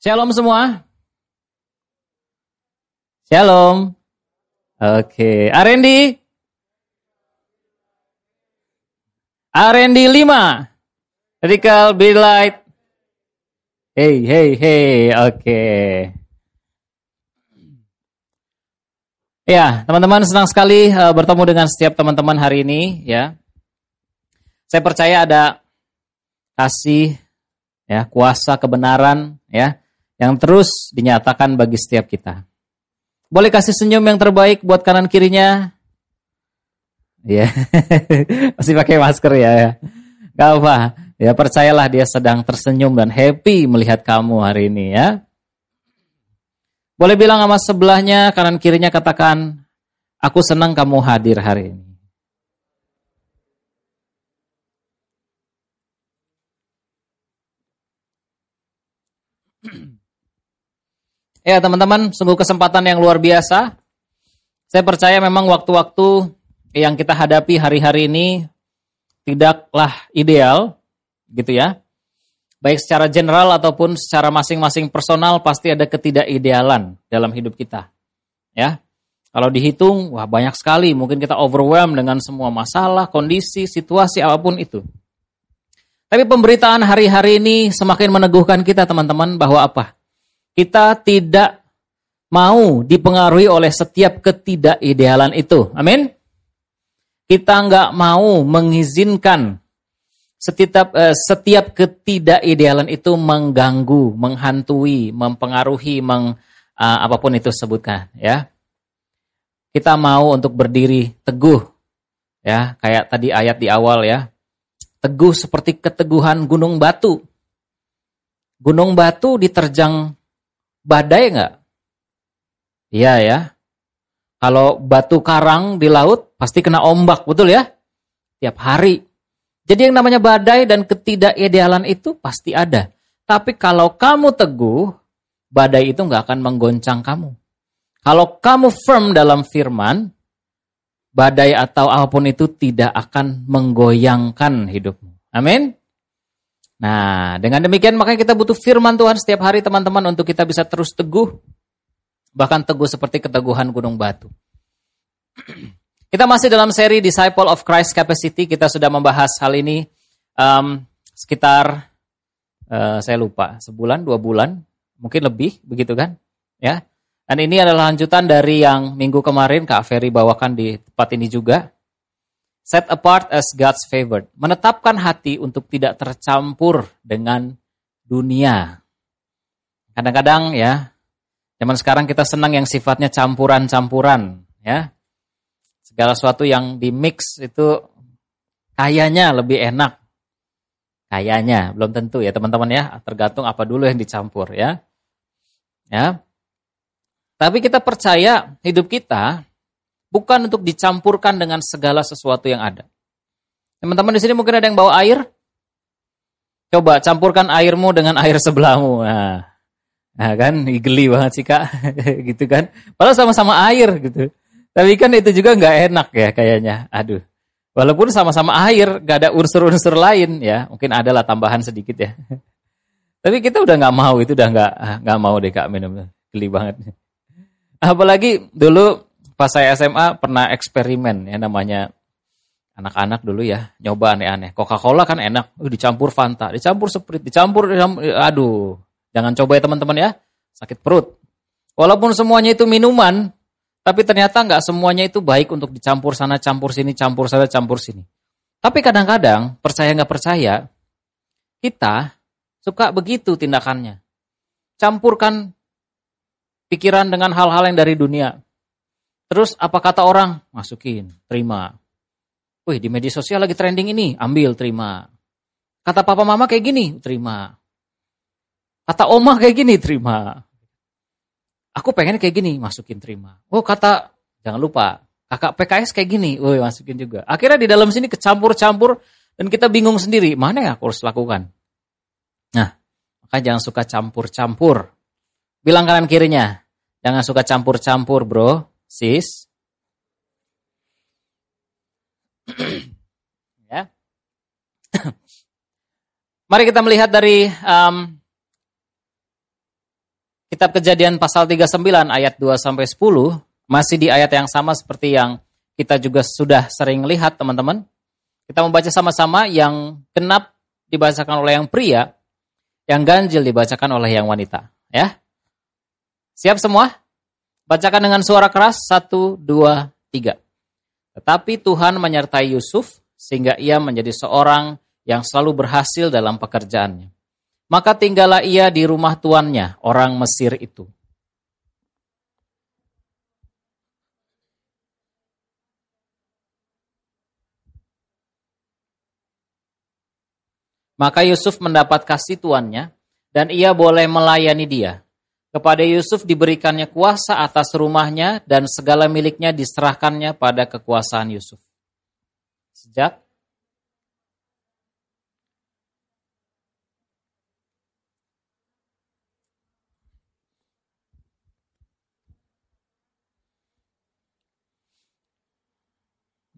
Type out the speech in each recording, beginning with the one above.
Shalom semua. Shalom. Oke, Arendi. Arendi 5. Radical be light. Hey, hey, hey. Oke. Ya, teman-teman senang sekali uh, bertemu dengan setiap teman-teman hari ini ya. Saya percaya ada kasih ya, kuasa kebenaran ya yang terus dinyatakan bagi setiap kita. Boleh kasih senyum yang terbaik buat kanan kirinya? Ya, masih pakai masker ya. Gak apa, ya percayalah dia sedang tersenyum dan happy melihat kamu hari ini ya. Boleh bilang sama sebelahnya, kanan kirinya katakan, aku senang kamu hadir hari ini. Ya teman-teman, sungguh kesempatan yang luar biasa. Saya percaya memang waktu-waktu yang kita hadapi hari-hari ini tidaklah ideal, gitu ya. Baik secara general ataupun secara masing-masing personal pasti ada ketidakidealan dalam hidup kita. Ya. Kalau dihitung, wah banyak sekali. Mungkin kita overwhelmed dengan semua masalah, kondisi, situasi apa pun itu. Tapi pemberitaan hari-hari ini semakin meneguhkan kita teman-teman bahwa apa? Kita tidak mau dipengaruhi oleh setiap ketidakidealan itu. Amin. Kita nggak mau mengizinkan setiap eh, setiap ketidakidealan itu mengganggu, menghantui, mempengaruhi, meng, uh, apa pun itu sebutkan, ya. Kita mau untuk berdiri teguh, ya, kayak tadi ayat di awal ya. Teguh seperti keteguhan gunung batu. Gunung batu diterjang badai nggak? Iya ya. Kalau batu karang di laut pasti kena ombak, betul ya? Tiap hari. Jadi yang namanya badai dan ketidakidealan itu pasti ada. Tapi kalau kamu teguh, badai itu nggak akan menggoncang kamu. Kalau kamu firm dalam firman, badai atau apa pun itu tidak akan menggoyangkan hidupmu. Amin. Nah, dengan demikian makanya kita butuh firman Tuhan setiap hari teman-teman untuk kita bisa terus teguh. Bahkan teguh seperti keteguhan gunung batu. kita masih dalam seri Disciple of Christ Capacity. Kita sudah membahas hal ini um, sekitar, uh, saya lupa, sebulan, dua bulan, mungkin lebih, begitu kan? Ya. Dan ini adalah lanjutan dari yang minggu kemarin Kak Ferry bawakan di tempat ini juga. Set apart as God's favored. Menetapkan hati untuk tidak tercampur dengan dunia. Kadang-kadang ya, zaman sekarang kita senang yang sifatnya campuran-campuran. ya. Segala sesuatu yang di mix itu kayaknya lebih enak. Kayaknya, belum tentu ya teman-teman ya. Tergantung apa dulu yang dicampur ya. Ya. Tapi kita percaya hidup kita bukan untuk dicampurkan dengan segala sesuatu yang ada. Teman-teman di sini mungkin ada yang bawa air. Coba campurkan airmu dengan air sebelahmu. Nah, nah kan geli banget sih kak, gitu kan. Padahal sama-sama air gitu. Tapi kan itu juga nggak enak ya kayaknya. Aduh. Walaupun sama-sama air, gak ada unsur-unsur lain ya. Mungkin adalah tambahan sedikit ya. Tapi kita udah nggak mau itu udah nggak nggak mau deh kak minum. Geli banget. Apalagi dulu pas saya SMA pernah eksperimen ya namanya anak-anak dulu ya nyoba aneh-aneh. Coca-Cola kan enak, uh, dicampur Fanta, dicampur Sprite, dicampur, dicampur aduh. Jangan coba ya teman-teman ya, sakit perut. Walaupun semuanya itu minuman, tapi ternyata nggak semuanya itu baik untuk dicampur sana, campur sini, campur sana, campur sini. Tapi kadang-kadang, percaya nggak percaya, kita suka begitu tindakannya. Campurkan pikiran dengan hal-hal yang dari dunia. Terus apa kata orang? Masukin, terima. Wih, di media sosial lagi trending ini, ambil, terima. Kata papa mama kayak gini, terima. Kata oma kayak gini, terima. Aku pengen kayak gini, masukin, terima. Oh, kata, jangan lupa, kakak PKS kayak gini, woi masukin juga. Akhirnya di dalam sini kecampur-campur, dan kita bingung sendiri, mana yang aku harus lakukan? Nah, maka jangan suka campur-campur. Bilang kanan kirinya, jangan suka campur-campur bro sis. ya. Mari kita melihat dari um, Kitab Kejadian pasal 39 ayat 2 sampai 10 masih di ayat yang sama seperti yang kita juga sudah sering lihat teman-teman. Kita membaca sama-sama yang genap dibacakan oleh yang pria, yang ganjil dibacakan oleh yang wanita, ya. Siap semua? Bacakan dengan suara keras, satu, dua, tiga. Tetapi Tuhan menyertai Yusuf, sehingga ia menjadi seorang yang selalu berhasil dalam pekerjaannya. Maka tinggallah ia di rumah tuannya, orang Mesir itu. Maka Yusuf mendapat kasih tuannya, dan ia boleh melayani dia. Kepada Yusuf diberikannya kuasa atas rumahnya, dan segala miliknya diserahkannya pada kekuasaan Yusuf. Sejak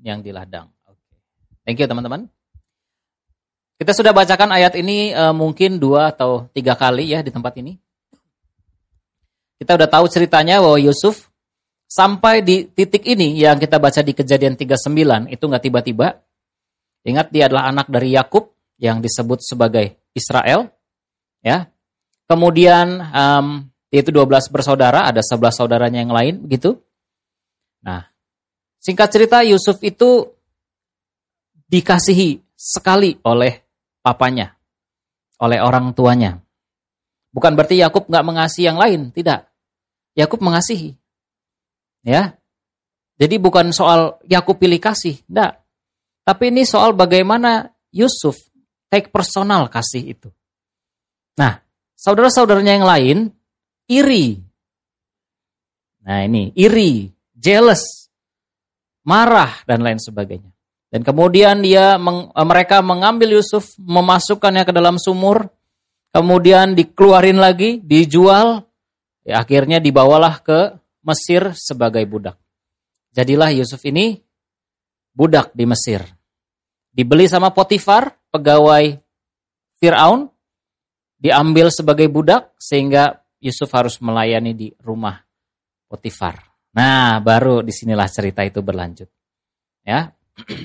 yang di ladang. Oke. Thank you teman-teman. Kita sudah bacakan ayat ini uh, mungkin dua atau tiga kali ya di tempat ini. Kita udah tahu ceritanya bahwa Yusuf sampai di titik ini yang kita baca di kejadian 39 itu nggak tiba-tiba. Ingat dia adalah anak dari Yakub yang disebut sebagai Israel. Ya. Kemudian um, itu 12 bersaudara, ada 11 saudaranya yang lain begitu. Nah, singkat cerita Yusuf itu dikasihi sekali oleh papanya, oleh orang tuanya. Bukan berarti Yakub nggak mengasihi yang lain, tidak. Yakub mengasihi. Ya. Jadi bukan soal Yakub pilih kasih, tidak. Tapi ini soal bagaimana Yusuf take personal kasih itu. Nah, saudara-saudaranya yang lain iri. Nah, ini iri, jealous, marah dan lain sebagainya. Dan kemudian dia eh, mereka mengambil Yusuf, memasukkannya ke dalam sumur, kemudian dikeluarin lagi, dijual, ya, akhirnya dibawalah ke Mesir sebagai budak. Jadilah Yusuf ini budak di Mesir. Dibeli sama Potifar, pegawai Fir'aun, diambil sebagai budak sehingga Yusuf harus melayani di rumah Potifar. Nah, baru di sinilah cerita itu berlanjut. Ya.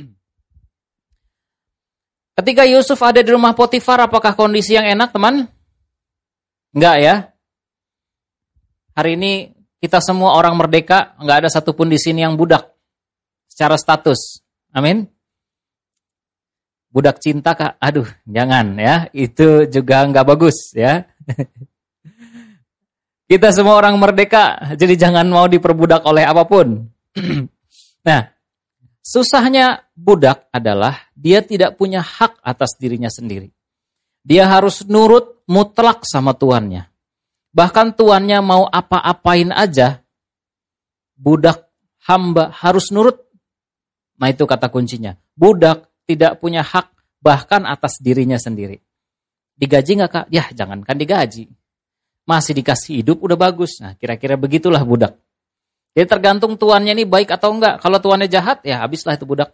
Ketika Yusuf ada di rumah Potifar, apakah kondisi yang enak, teman? Enggak ya. Hari ini kita semua orang merdeka, enggak ada satupun di sini yang budak secara status. Amin. Budak cinta kak, aduh jangan ya, itu juga enggak bagus ya. kita semua orang merdeka, jadi jangan mau diperbudak oleh apa pun. nah, Susahnya budak adalah dia tidak punya hak atas dirinya sendiri. Dia harus nurut mutlak sama tuannya. Bahkan tuannya mau apa-apain aja, budak hamba harus nurut. Nah itu kata kuncinya. Budak tidak punya hak bahkan atas dirinya sendiri. Digaji nggak kak? Ya jangankan digaji. Masih dikasih hidup udah bagus. Nah kira-kira begitulah budak. Jadi tergantung tuannya ini baik atau enggak. Kalau tuannya jahat, ya habislah itu budak.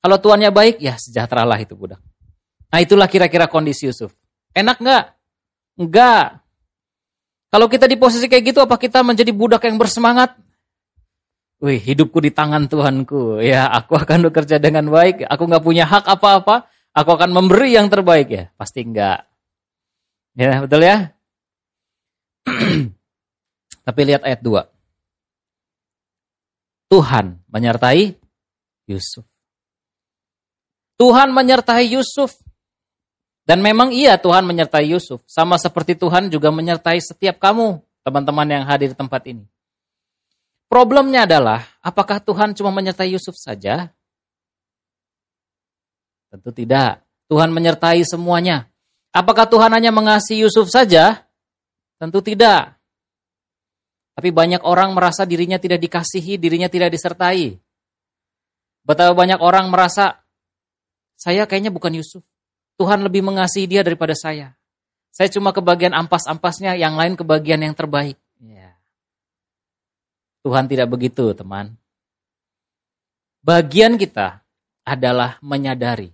Kalau tuannya baik, ya sejahteralah itu budak. Nah itulah kira-kira kondisi Yusuf. Enak enggak? Enggak. Kalau kita di posisi kayak gitu, apa kita menjadi budak yang bersemangat? Wih, hidupku di tangan Tuhanku. Ya, aku akan bekerja dengan baik. Aku nggak punya hak apa-apa. Aku akan memberi yang terbaik ya. Pasti enggak. Ya, betul ya? Tapi lihat ayat 2. Tuhan menyertai Yusuf. Tuhan menyertai Yusuf. Dan memang iya Tuhan menyertai Yusuf. Sama seperti Tuhan juga menyertai setiap kamu, teman-teman yang hadir di tempat ini. Problemnya adalah, apakah Tuhan cuma menyertai Yusuf saja? Tentu tidak. Tuhan menyertai semuanya. Apakah Tuhan hanya mengasihi Yusuf saja? Tentu tidak. Tapi banyak orang merasa dirinya tidak dikasihi, dirinya tidak disertai. Betapa banyak orang merasa, saya kayaknya bukan Yusuf. Tuhan lebih mengasihi dia daripada saya. Saya cuma kebagian ampas-ampasnya, yang lain kebagian yang terbaik. Ya. Tuhan tidak begitu, teman. Bagian kita adalah menyadari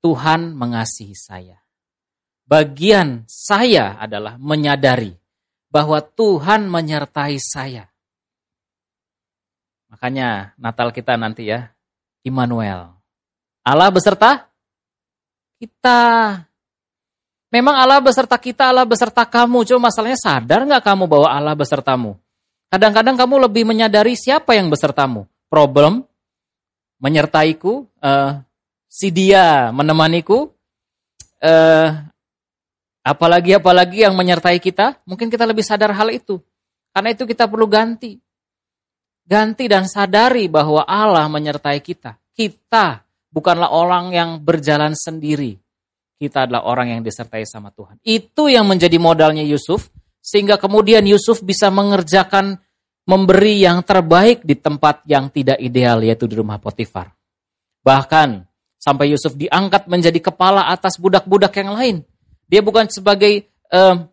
Tuhan mengasihi saya. Bagian saya adalah menyadari bahwa Tuhan menyertai saya. Makanya Natal kita nanti ya, Immanuel. Allah beserta kita. Memang Allah beserta kita, Allah beserta kamu. Cuma masalahnya sadar nggak kamu bahwa Allah besertamu? Kadang-kadang kamu lebih menyadari siapa yang besertamu. Problem, menyertaiku, uh, si dia menemaniku, uh, apalagi apalagi yang menyertai kita, mungkin kita lebih sadar hal itu. Karena itu kita perlu ganti. Ganti dan sadari bahwa Allah menyertai kita. Kita bukanlah orang yang berjalan sendiri kita adalah orang yang disertai sama Tuhan. Itu yang menjadi modalnya Yusuf, sehingga kemudian Yusuf bisa mengerjakan memberi yang terbaik di tempat yang tidak ideal, yaitu di rumah Potifar. Bahkan sampai Yusuf diangkat menjadi kepala atas budak-budak yang lain. Dia bukan sebagai uh,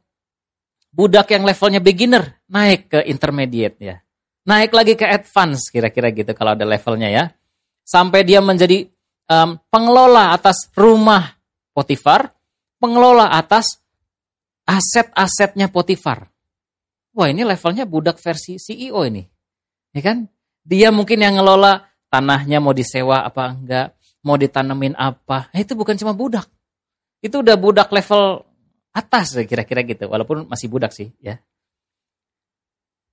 budak yang levelnya beginner, naik ke intermediate ya. Naik lagi ke advance kira-kira gitu kalau ada levelnya ya. Sampai dia menjadi um, pengelola atas rumah Potifar, pengelola atas aset-asetnya Potifar. Wah ini levelnya budak versi CEO ini. Ya kan? Dia mungkin yang ngelola tanahnya mau disewa apa enggak, mau ditanemin apa. Nah, itu bukan cuma budak. Itu udah budak level atas kira-kira gitu. Walaupun masih budak sih ya.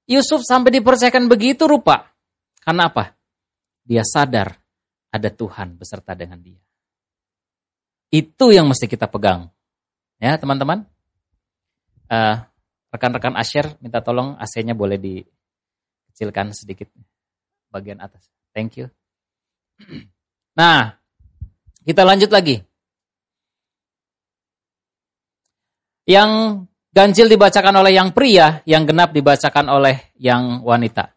Yusuf sampai dipercayakan begitu rupa. Karena apa? Dia sadar ada Tuhan beserta dengan dia. Itu yang mesti kita pegang. Ya, teman-teman. Uh, rekan-rekan Asher minta tolong AC-nya boleh dikecilkan sedikit bagian atas. Thank you. Nah, kita lanjut lagi. Yang ganjil dibacakan oleh yang pria, yang genap dibacakan oleh yang wanita.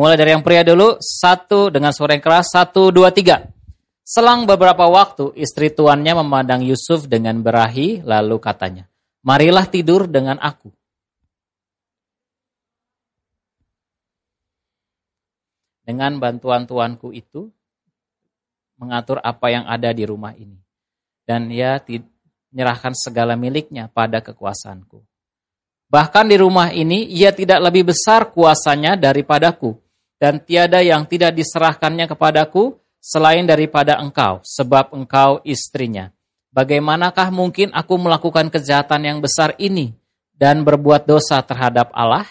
Mulai dari yang pria dulu, satu dengan suara yang keras, satu, dua, tiga. Selang beberapa waktu, istri tuannya memandang Yusuf dengan berahi, lalu katanya, Marilah tidur dengan aku. Dengan bantuan tuanku itu, mengatur apa yang ada di rumah ini. Dan ia menyerahkan segala miliknya pada kekuasaanku. Bahkan di rumah ini, ia tidak lebih besar kuasanya daripadaku. Dan tiada yang tidak diserahkannya kepadaku, selain daripada engkau, sebab engkau istrinya. Bagaimanakah mungkin aku melakukan kejahatan yang besar ini dan berbuat dosa terhadap Allah?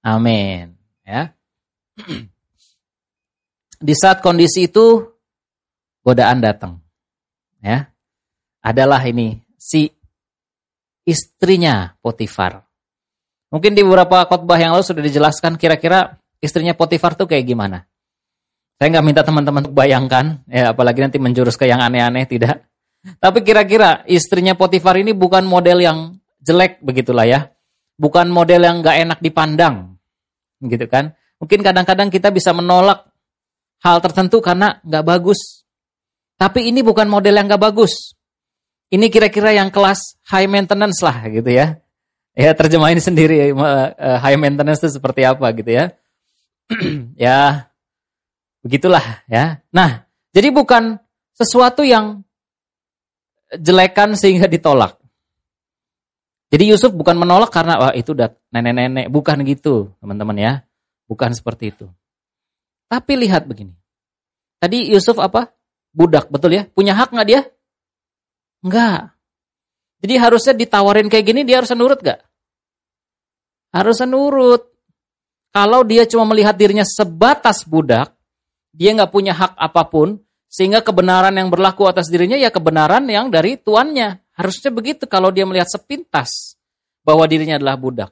Amin. Ya. Di saat kondisi itu godaan datang. Ya. Adalah ini si istrinya Potifar. Mungkin di beberapa khotbah yang lalu sudah dijelaskan kira-kira istrinya Potifar tuh kayak gimana. Saya nggak minta teman-teman untuk bayangkan, ya apalagi nanti menjurus ke yang aneh-aneh, tidak. Tapi kira-kira istrinya Potifar ini bukan model yang jelek begitulah ya. Bukan model yang nggak enak dipandang, gitu kan. Mungkin kadang-kadang kita bisa menolak hal tertentu karena nggak bagus. Tapi ini bukan model yang nggak bagus. Ini kira-kira yang kelas high maintenance lah gitu ya. Ya terjemahin sendiri uh, high maintenance itu seperti apa gitu ya. ya begitulah ya. Nah, jadi bukan sesuatu yang jelekan sehingga ditolak. Jadi Yusuf bukan menolak karena wah itu udah nenek-nenek, bukan gitu, teman-teman ya. Bukan seperti itu. Tapi lihat begini. Tadi Yusuf apa? Budak, betul ya? Punya hak nggak dia? Enggak. Jadi harusnya ditawarin kayak gini dia harus nurut gak? Harusnya nurut. Kalau dia cuma melihat dirinya sebatas budak, dia nggak punya hak apa pun, sehingga kebenaran yang berlaku atas dirinya ya kebenaran yang dari tuannya. Harusnya begitu kalau dia melihat sepintas bahwa dirinya adalah budak.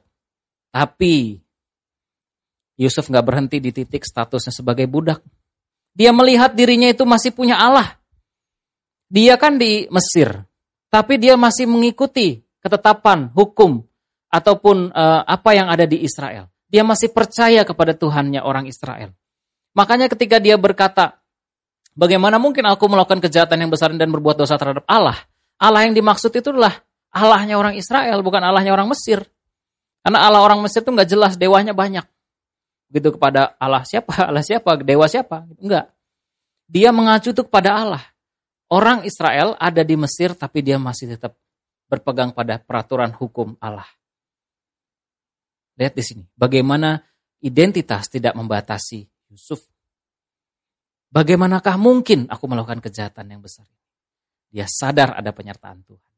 Tapi Yusuf nggak berhenti di titik statusnya sebagai budak. Dia melihat dirinya itu masih punya Allah. Dia kan di Mesir, tapi dia masih mengikuti ketetapan hukum ataupun uh, apa yang ada di Israel. Dia masih percaya kepada Tuhannya orang Israel. Makanya ketika dia berkata, bagaimana mungkin aku melakukan kejahatan yang besar dan berbuat dosa terhadap Allah? Allah yang dimaksud itu adalah Allahnya orang Israel, bukan Allahnya orang Mesir. Karena Allah orang Mesir itu nggak jelas, dewanya banyak. Begitu kepada Allah siapa, Allah siapa, dewa siapa, enggak. dia mengacu itu kepada Allah. Orang Israel ada di Mesir tapi dia masih tetap berpegang pada peraturan hukum Allah. Lihat di sini, bagaimana identitas tidak membatasi Yusuf. Bagaimanakah mungkin aku melakukan kejahatan yang besar? Dia sadar ada penyertaan Tuhan.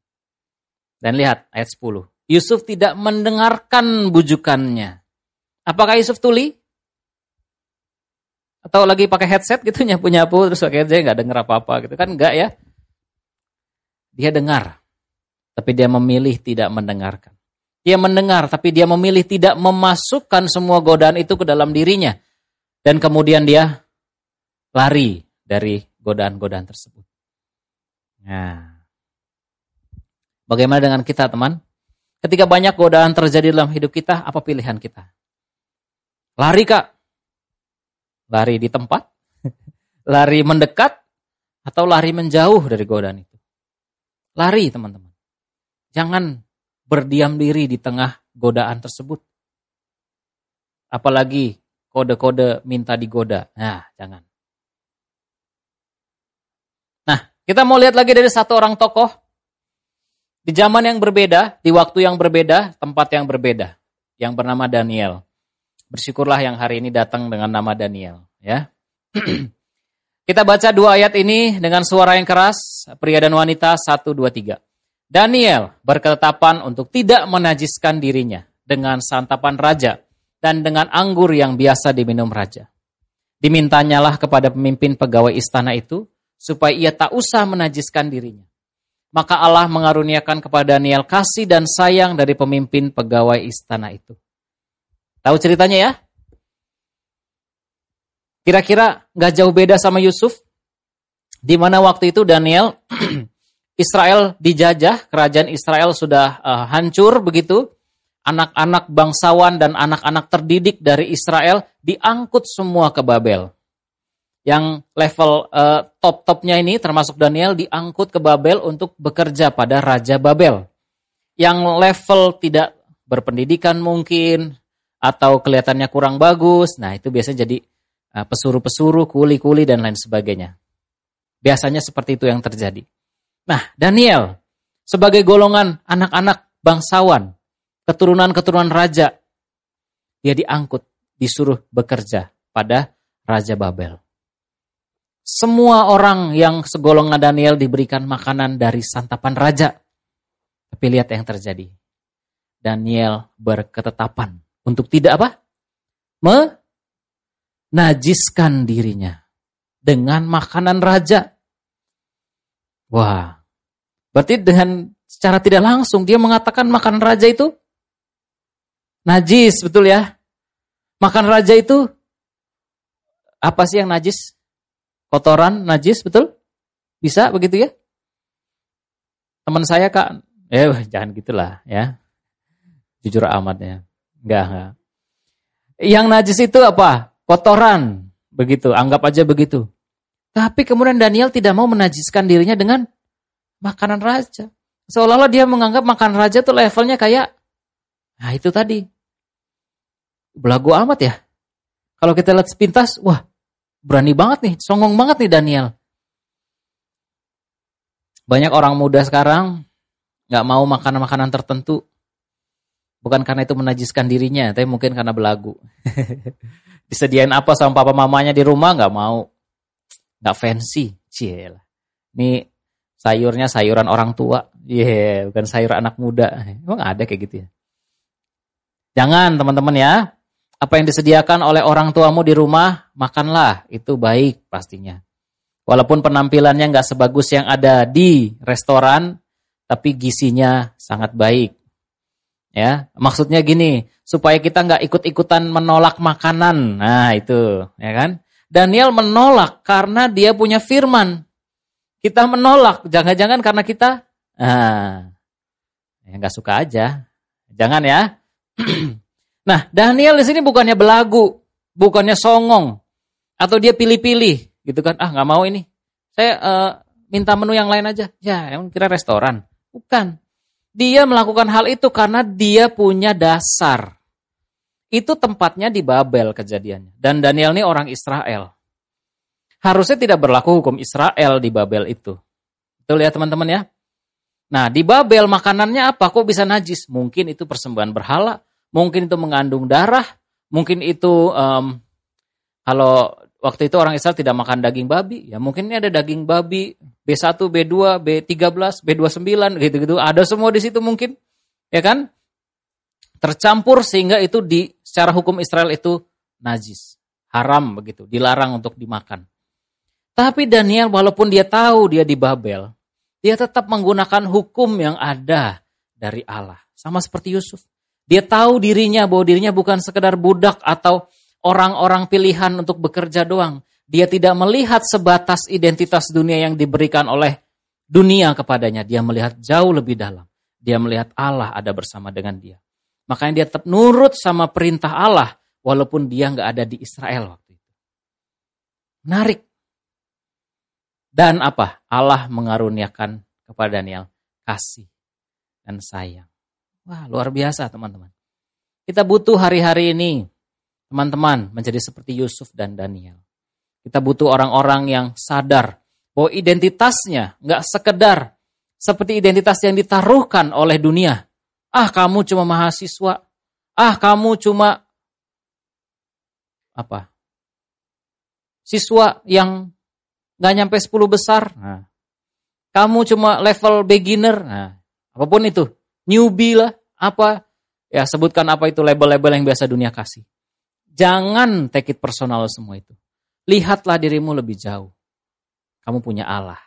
Dan lihat ayat 10. Yusuf tidak mendengarkan bujukannya. Apakah Yusuf tuli? Atau lagi pakai headset gitu nyapu-nyapu terus pakai headset nggak dengar apa-apa gitu kan enggak ya. Dia dengar. Tapi dia memilih tidak mendengarkan. Dia mendengar tapi dia memilih tidak memasukkan semua godaan itu ke dalam dirinya. Dan kemudian dia lari dari godaan-godaan tersebut. Nah. Bagaimana dengan kita teman? Ketika banyak godaan terjadi dalam hidup kita, apa pilihan kita? Lari kak, Lari di tempat? lari mendekat? Atau lari menjauh dari godaan itu? Lari teman-teman. Jangan berdiam diri di tengah godaan tersebut. Apalagi kode-kode minta digoda. Nah, jangan. Nah, kita mau lihat lagi dari satu orang tokoh. Di zaman yang berbeda, di waktu yang berbeda, tempat yang berbeda. Yang bernama Daniel. Bersyukurlah yang hari ini datang dengan nama Daniel, ya. Kita baca dua ayat ini dengan suara yang keras, pria dan wanita, satu, dua, tiga. Daniel berketetapan untuk tidak menajiskan dirinya dengan santapan raja dan dengan anggur yang biasa diminum raja. Dimintanyalah kepada pemimpin pegawai istana itu supaya ia tak usah menajiskan dirinya. Maka Allah mengaruniakan kepada Daniel kasih dan sayang dari pemimpin pegawai istana itu. Tahu ceritanya ya? Kira-kira nggak jauh beda sama Yusuf? Di mana waktu itu Daniel Israel dijajah, kerajaan Israel sudah uh, hancur begitu. Anak-anak bangsawan dan anak-anak terdidik dari Israel diangkut semua ke Babel. Yang level uh, top-topnya ini termasuk Daniel diangkut ke Babel untuk bekerja pada Raja Babel. Yang level tidak berpendidikan mungkin, atau kelihatannya kurang bagus, nah itu biasanya jadi uh, pesuruh-pesuruh, kuli-kuli dan lain sebagainya. Biasanya seperti itu yang terjadi. Nah, Daniel sebagai golongan anak-anak bangsawan, keturunan-keturunan raja, dia diangkut, disuruh bekerja pada Raja Babel. Semua orang yang segolongan Daniel diberikan makanan dari santapan raja. Tapi lihat yang terjadi. Daniel berketetapan untuk tidak apa? Menajiskan dirinya dengan makanan raja. Wah, berarti dengan secara tidak langsung dia mengatakan makanan raja itu najis, betul ya? Makan raja itu apa sih yang najis? Kotoran najis, betul? Bisa begitu ya? Teman saya kak, eh jangan gitulah ya. Jujur amatnya. Enggak, enggak. Yang najis itu apa? Kotoran. Begitu, anggap aja begitu. Tapi kemudian Daniel tidak mau menajiskan dirinya dengan makanan raja. Seolah-olah dia menganggap makanan raja itu levelnya kayak, nah itu tadi. Belagu amat ya. Kalau kita lihat sepintas, wah berani banget nih, songong banget nih Daniel. Banyak orang muda sekarang nggak mau makan makanan tertentu Bukan karena itu menajiskan dirinya, tapi mungkin karena belagu. Disediain apa sama papa mamanya di rumah nggak mau. Nggak fancy. Ciela. Ini sayurnya sayuran orang tua. Yeah, bukan sayur anak muda. Emang ada kayak gitu ya? Jangan teman-teman ya. Apa yang disediakan oleh orang tuamu di rumah, makanlah. Itu baik pastinya. Walaupun penampilannya nggak sebagus yang ada di restoran, tapi gisinya sangat baik. Ya, maksudnya gini, supaya kita nggak ikut-ikutan menolak makanan. Nah, itu, ya kan? Daniel menolak karena dia punya firman. Kita menolak, jangan-jangan karena kita ah, ya nggak suka aja. Jangan ya. nah, Daniel di sini bukannya belagu, bukannya songong, atau dia pilih-pilih, gitu kan? Ah, nggak mau ini. Saya uh, minta menu yang lain aja. Ya, yang kira restoran. Bukan. Dia melakukan hal itu karena dia punya dasar. Itu tempatnya di Babel kejadiannya. Dan Daniel ini orang Israel. Harusnya tidak berlaku hukum Israel di Babel itu. Betul ya teman-teman ya? Nah di Babel makanannya apa? Kok bisa najis? Mungkin itu persembahan berhala, mungkin itu mengandung darah, mungkin itu um, kalau waktu itu orang Israel tidak makan daging babi, ya mungkin ini ada daging babi B1, B2, B13, B29 gitu-gitu. Ada semua di situ mungkin. Ya kan? Tercampur sehingga itu di secara hukum Israel itu najis, haram begitu, dilarang untuk dimakan. Tapi Daniel walaupun dia tahu dia di Babel, dia tetap menggunakan hukum yang ada dari Allah. Sama seperti Yusuf. Dia tahu dirinya bahwa dirinya bukan sekedar budak atau orang-orang pilihan untuk bekerja doang. Dia tidak melihat sebatas identitas dunia yang diberikan oleh dunia kepadanya. Dia melihat jauh lebih dalam. Dia melihat Allah ada bersama dengan dia. Makanya dia tetap nurut sama perintah Allah walaupun dia nggak ada di Israel waktu itu. Menarik. Dan apa? Allah mengaruniakan kepada Daniel kasih dan sayang. Wah, luar biasa teman-teman. Kita butuh hari-hari ini, teman-teman, menjadi seperti Yusuf dan Daniel. Kita butuh orang-orang yang sadar bahwa identitasnya nggak sekedar seperti identitas yang ditaruhkan oleh dunia. Ah, kamu cuma mahasiswa. Ah, kamu cuma apa? Siswa yang nggak nyampe 10 besar. Nah, kamu cuma level beginner. Nah, apa pun itu, newbie lah, apa ya sebutkan apa itu label-label yang biasa dunia kasih. Jangan take it personal semua itu. Lihatlah dirimu lebih jauh. Kamu punya Allah.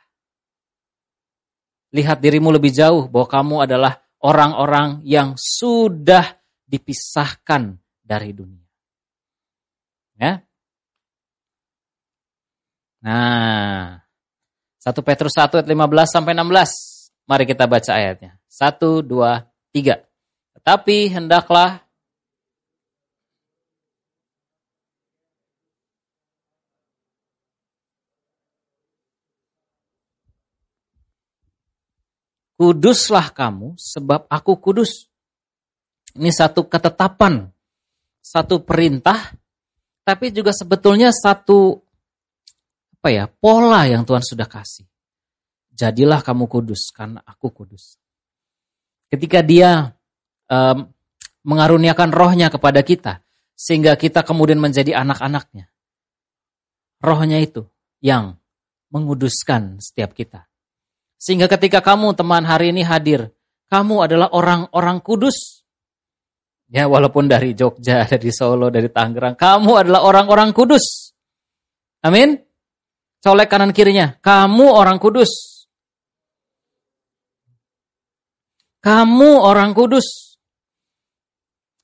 Lihat dirimu lebih jauh bahwa kamu adalah orang-orang yang sudah dipisahkan dari dunia. Ya, Nah, 1 Petrus 1 ayat 15 sampai 16. Mari kita baca ayatnya. 1, 2, 3. Tetapi hendaklah Kuduslah kamu sebab aku kudus. Ini satu ketetapan, satu perintah, tapi juga sebetulnya satu apa ya pola yang Tuhan sudah kasih. Jadilah kamu kudus karena aku kudus. Ketika dia um, mengaruniakan rohnya kepada kita, sehingga kita kemudian menjadi anak-anaknya. Rohnya itu yang menguduskan setiap kita. Sehingga ketika kamu teman hari ini hadir, kamu adalah orang-orang kudus. Ya walaupun dari Jogja, dari Solo, dari Tangerang, kamu adalah orang-orang kudus. Amin. Colek kanan kirinya. Kamu orang kudus. Kamu orang kudus.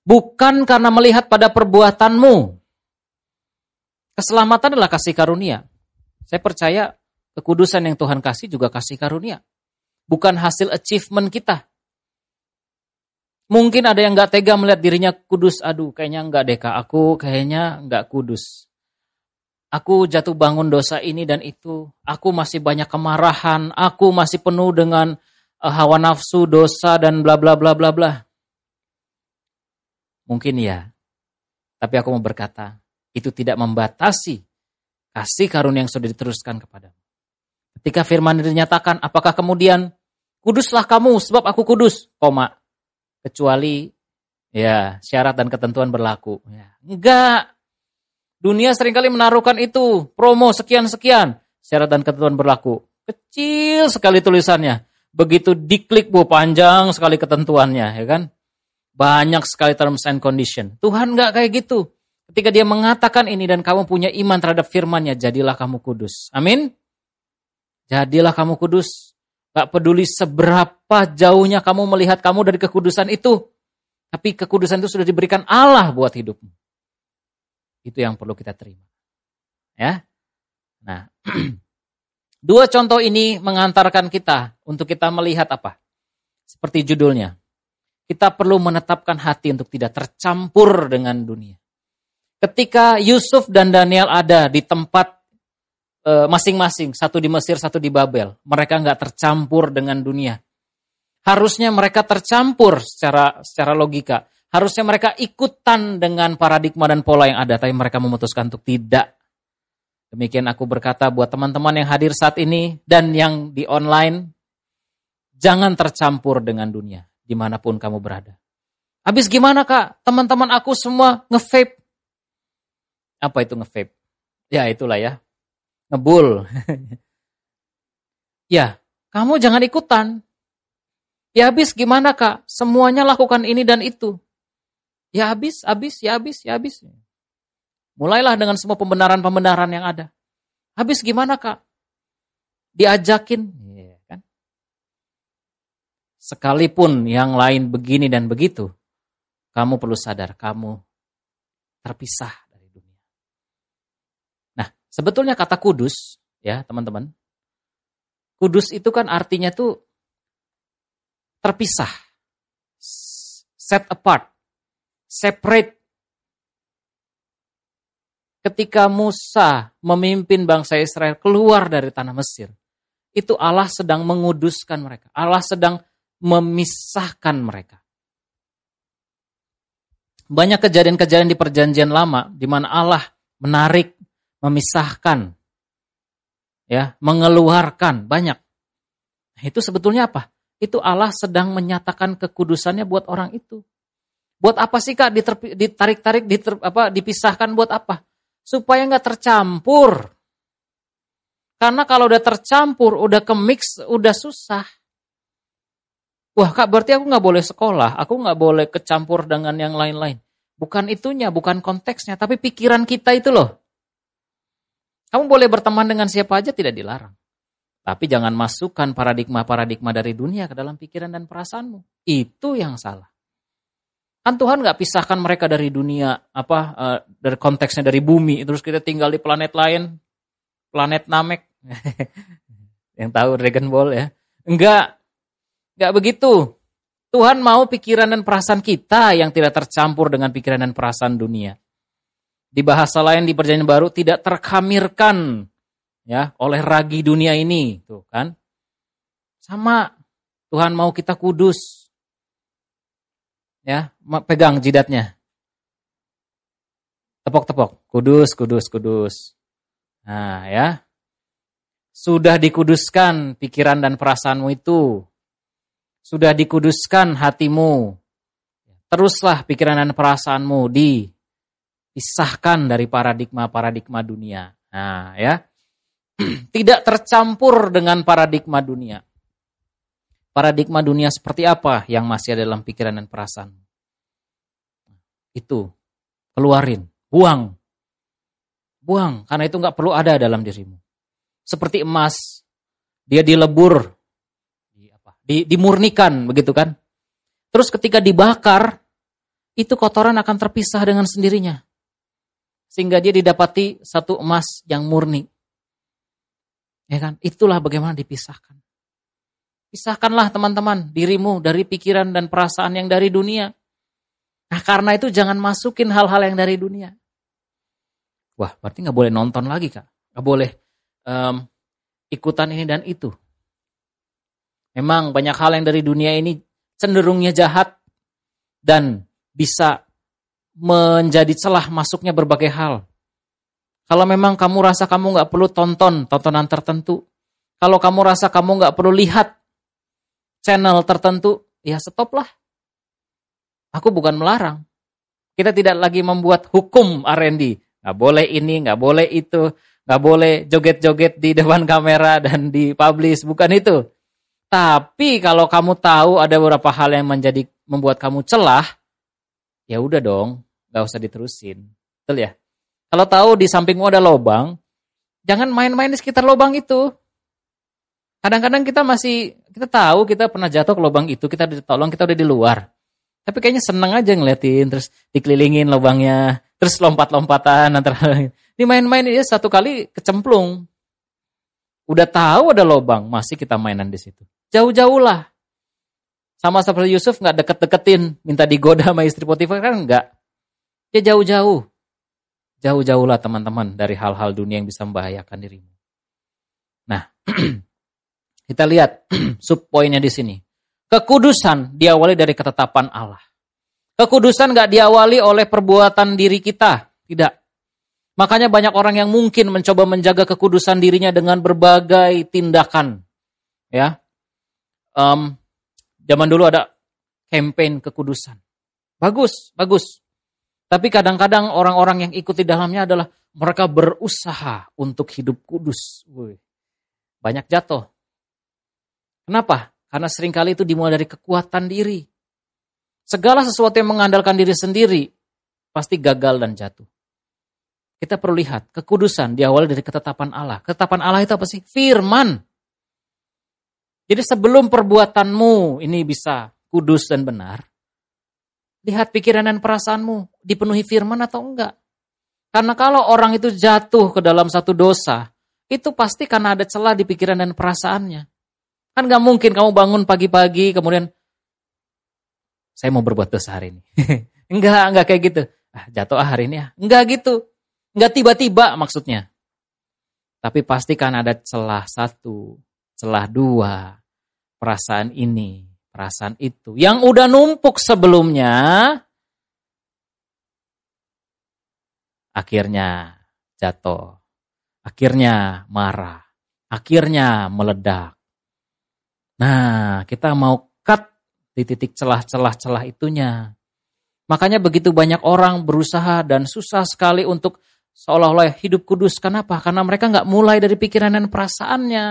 Bukan karena melihat pada perbuatanmu. Keselamatan adalah kasih karunia. Saya percaya kekudusan yang Tuhan kasih juga kasih karunia. Bukan hasil achievement kita. Mungkin ada yang gak tega melihat dirinya kudus. Aduh, kayaknya enggak deh kak. Aku kayaknya enggak kudus. Aku jatuh bangun dosa ini dan itu. Aku masih banyak kemarahan. Aku masih penuh dengan uh, hawa nafsu, dosa, dan bla bla bla bla bla. Mungkin ya. Tapi aku mau berkata, itu tidak membatasi kasih karunia yang sudah diteruskan kepada. Ketika firman dinyatakan, apakah kemudian kuduslah kamu sebab aku kudus, koma. Kecuali ya syarat dan ketentuan berlaku. Ya. Enggak, Dunia sering kali menaruhkan itu, promo sekian-sekian, syarat dan ketentuan berlaku. Kecil sekali tulisannya. Begitu diklik, bu panjang sekali ketentuannya, ya kan? Banyak sekali terms and condition. Tuhan nggak kayak gitu. Ketika dia mengatakan ini dan kamu punya iman terhadap firmannya, jadilah kamu kudus. Amin? Jadilah kamu kudus. Gak peduli seberapa jauhnya kamu melihat kamu dari kekudusan itu. Tapi kekudusan itu sudah diberikan Allah buat hidupmu. Itu yang perlu kita terima. Ya. Nah, dua contoh ini mengantarkan kita untuk kita melihat apa? Seperti judulnya. Kita perlu menetapkan hati untuk tidak tercampur dengan dunia. Ketika Yusuf dan Daniel ada di tempat masing-masing, satu di Mesir, satu di Babel, mereka nggak tercampur dengan dunia. Harusnya mereka tercampur secara secara logika. Harusnya mereka ikutan dengan paradigma dan pola yang ada, tapi mereka memutuskan untuk tidak. Demikian aku berkata buat teman-teman yang hadir saat ini dan yang di online, jangan tercampur dengan dunia di mana pun kamu berada. Habis gimana kak? Teman-teman aku semua nge-vape. Apa itu nge-vape? Ya itulah ya. Ngebul. ya, kamu jangan ikutan. Ya habis gimana kak? Semuanya lakukan ini dan itu. Ya habis, habis, ya habis, ya habis. Mulailah dengan semua pembenaran-pembenaran yang ada. Habis gimana kak? Diajakin. Ya, kan? Sekalipun yang lain begini dan begitu, kamu perlu sadar kamu terpisah sebetulnya kata kudus, ya teman-teman, kudus itu kan artinya tuh terpisah, set apart, separate ketika Musa memimpin bangsa Israel keluar dari tanah Mesir, itu Allah sedang menguduskan mereka. Allah sedang memisahkan mereka. Banyak kejadian-kejadian di perjanjian lama di mana Allah menarik, memisahkan, ya, mengeluarkan banyak. Nah, itu sebetulnya apa? Itu Allah sedang menyatakan kekudusannya buat orang itu. Buat apa sih kak ditarik-tarik, dipisahkan buat apa? supaya nggak tercampur. Karena kalau udah tercampur, udah ke mix, udah susah. Wah kak berarti aku nggak boleh sekolah, aku nggak boleh kecampur dengan yang lain-lain. Bukan itunya, bukan konteksnya, tapi pikiran kita itu loh. Kamu boleh berteman dengan siapa aja tidak dilarang. Tapi jangan masukkan paradigma-paradigma dari dunia ke dalam pikiran dan perasaanmu. Itu yang salah. Kan Tuhan nggak pisahkan mereka dari dunia apa uh, dari konteksnya dari bumi terus kita tinggal di planet lain planet Namek yang tahu Dragon Ball ya enggak enggak begitu Tuhan mau pikiran dan perasaan kita yang tidak tercampur dengan pikiran dan perasaan dunia di bahasa lain di perjanjian baru tidak terkamirkan ya oleh ragi dunia ini tuh kan? Sama Tuhan mau kita kudus ya pegang jidatnya. Tepok-tepok kudus kudus kudus. Nah ya. Sudah dikuduskan pikiran dan perasaanmu itu. Sudah dikuduskan hatimu. Teruslah pikiran dan perasaanmu dipisahkan dari paradigma-paradigma dunia nah ya tidak tercampur dengan paradigma dunia paradigma dunia seperti apa yang masih ada dalam pikiran dan perasaan. Itu, keluarin, buang. Buang, karena itu nggak perlu ada dalam dirimu. Seperti emas, dia dilebur, di apa, di, dimurnikan, begitu kan. Terus ketika dibakar, itu kotoran akan terpisah dengan sendirinya. Sehingga dia didapati satu emas yang murni. Ya kan? Itulah bagaimana dipisahkan. Pisahkanlah teman-teman dirimu dari pikiran dan perasaan yang dari dunia. Nah karena itu jangan masukin hal-hal yang dari dunia. Wah berarti nggak boleh nonton lagi kak. Nggak boleh um, ikutan ini dan itu. Memang banyak hal yang dari dunia ini cenderungnya jahat dan bisa menjadi celah masuknya berbagai hal. Kalau memang kamu rasa kamu nggak perlu tonton tontonan tertentu, kalau kamu rasa kamu nggak perlu lihat channel tertentu, ya stoplah. Aku bukan melarang. Kita tidak lagi membuat hukum R&D. Nggak boleh ini, nggak boleh itu, nggak boleh joget-joget di depan kamera dan di publish, bukan itu. Tapi kalau kamu tahu ada beberapa hal yang menjadi membuat kamu celah, ya udah dong, nggak usah diterusin. Betul ya? Kalau tahu di sampingmu ada lobang, jangan main-main di sekitar lobang itu. Kadang-kadang kita masih, kita tahu kita pernah jatuh ke lubang itu, kita ditolong, kita udah di luar. Tapi kayaknya seneng aja ngeliatin, terus dikelilingin lubangnya, terus lompat-lompatan antara dimain-main ya satu kali kecemplung. Udah tahu ada lubang, masih kita mainan di situ. Jauh-jauh lah. Sama seperti Yusuf nggak deket-deketin, minta digoda sama istri Potifar kan enggak. Ya jauh-jauh. Jauh-jauhlah teman-teman dari hal-hal dunia yang bisa membahayakan dirimu. Nah, Kita lihat sub poinnya di sini. Kekudusan diawali dari ketetapan Allah. Kekudusan gak diawali oleh perbuatan diri kita. Tidak. Makanya banyak orang yang mungkin mencoba menjaga kekudusan dirinya dengan berbagai tindakan. Ya, um, zaman dulu ada campaign kekudusan. Bagus, bagus. Tapi kadang-kadang orang-orang yang ikut di dalamnya adalah mereka berusaha untuk hidup kudus. banyak jatuh. Kenapa? Karena sering kali itu dimulai dari kekuatan diri. Segala sesuatu yang mengandalkan diri sendiri pasti gagal dan jatuh. Kita perlu lihat, kekudusan diawali dari ketetapan Allah. Ketetapan Allah itu apa sih? Firman. Jadi sebelum perbuatanmu ini bisa kudus dan benar, lihat pikiran dan perasaanmu dipenuhi firman atau enggak. Karena kalau orang itu jatuh ke dalam satu dosa, itu pasti karena ada celah di pikiran dan perasaannya. Kan gak mungkin kamu bangun pagi-pagi kemudian saya mau berbuat dosa hari ini. enggak, enggak kayak gitu. Ah, jatuh ah hari ini ya. Enggak gitu. Enggak tiba-tiba maksudnya. Tapi pastikan ada celah satu, celah dua, perasaan ini, perasaan itu. Yang udah numpuk sebelumnya, akhirnya jatuh. Akhirnya marah. Akhirnya meledak. Nah, kita mau cut di titik celah-celah-celah itunya. Makanya begitu banyak orang berusaha dan susah sekali untuk seolah-olah hidup kudus. Kenapa? Karena mereka nggak mulai dari pikiran dan perasaannya.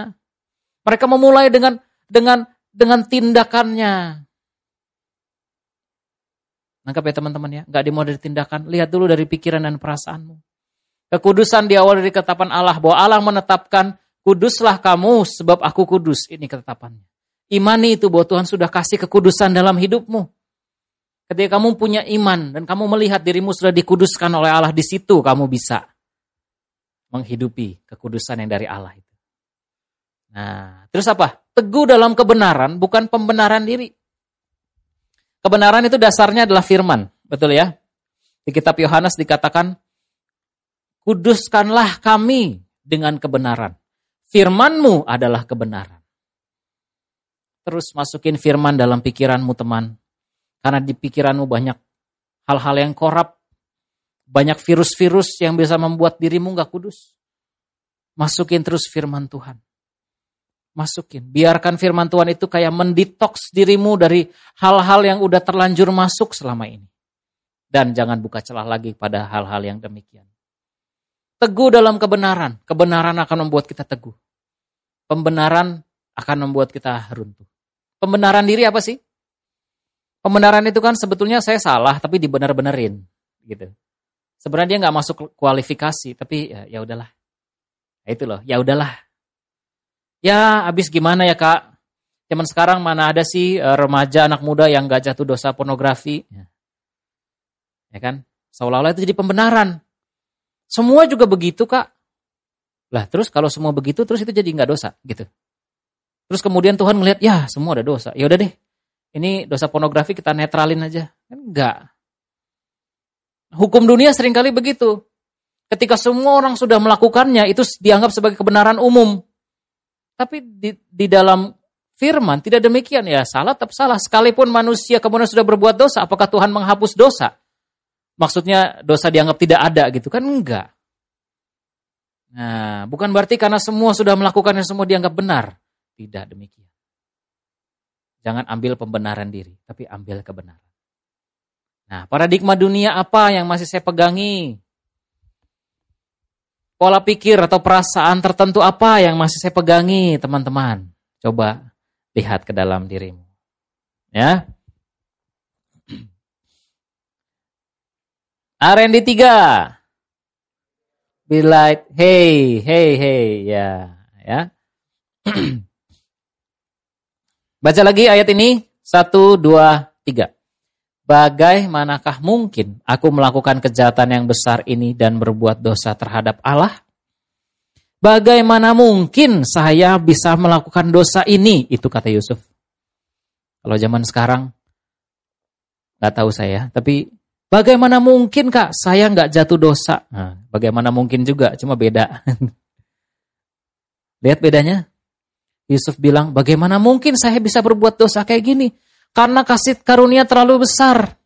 Mereka memulai dengan dengan dengan tindakannya. Nangkap ya teman-teman ya, nggak dimulai dari tindakan. Lihat dulu dari pikiran dan perasaanmu. Kekudusan di awal dari ketetapan Allah bahwa Allah menetapkan kuduslah kamu sebab aku kudus. Ini ketetapannya. Imani itu bahwa Tuhan sudah kasih kekudusan dalam hidupmu. Ketika kamu punya iman dan kamu melihat dirimu sudah dikuduskan oleh Allah di situ kamu bisa menghidupi kekudusan yang dari Allah itu. Nah, terus apa? Teguh dalam kebenaran bukan pembenaran diri. Kebenaran itu dasarnya adalah firman, betul ya? Di kitab Yohanes dikatakan, "Kuduskanlah kami dengan kebenaran. Firmanmu adalah kebenaran." Terus masukin firman dalam pikiranmu teman. Karena di pikiranmu banyak hal-hal yang korup. Banyak virus-virus yang bisa membuat dirimu gak kudus. Masukin terus firman Tuhan. Masukin. Biarkan firman Tuhan itu kayak mendetoks dirimu dari hal-hal yang udah terlanjur masuk selama ini. Dan jangan buka celah lagi pada hal-hal yang demikian. Teguh dalam kebenaran. Kebenaran akan membuat kita teguh. Pembenaran akan membuat kita runtuh. Pembenaran diri apa sih? Pembenaran itu kan sebetulnya saya salah tapi dibenar-benerin gitu. Sebenarnya dia nggak masuk kualifikasi tapi ya, ya udahlah. Itu loh, ya udahlah. Ya abis gimana ya kak? Zaman sekarang mana ada sih uh, remaja anak muda yang gak jatuh dosa pornografi? Ya, ya kan? Seolah-olah itu jadi pembenaran. Semua juga begitu kak. Lah terus kalau semua begitu terus itu jadi nggak dosa gitu. Terus kemudian Tuhan melihat, ya semua ada dosa. Ya udah deh, ini dosa pornografi kita netralin aja. Enggak. Hukum dunia sering kali begitu. Ketika semua orang sudah melakukannya, itu dianggap sebagai kebenaran umum. Tapi di, di dalam firman tidak demikian ya salah tetap salah sekalipun manusia kemudian sudah berbuat dosa apakah Tuhan menghapus dosa maksudnya dosa dianggap tidak ada gitu kan enggak nah bukan berarti karena semua sudah melakukannya semua dianggap benar tidak demikian. Jangan ambil pembenaran diri, tapi ambil kebenaran. Nah, paradigma dunia apa yang masih saya pegangi? Pola pikir atau perasaan tertentu apa yang masih saya pegangi, teman-teman? Coba lihat ke dalam dirimu. Ya. R&D 3. Be like, hey, hey, hey, ya, ya. Baca lagi ayat ini. Satu, dua, tiga. Bagaimanakah mungkin aku melakukan kejahatan yang besar ini dan berbuat dosa terhadap Allah? Bagaimana mungkin saya bisa melakukan dosa ini? Itu kata Yusuf. Kalau zaman sekarang, nggak tahu saya. Tapi bagaimana mungkin kak saya nggak jatuh dosa? Nah, bagaimana mungkin juga, cuma beda. Lihat bedanya? Yusuf bilang, bagaimana mungkin saya bisa berbuat dosa kayak gini? Karena kasih karunia terlalu besar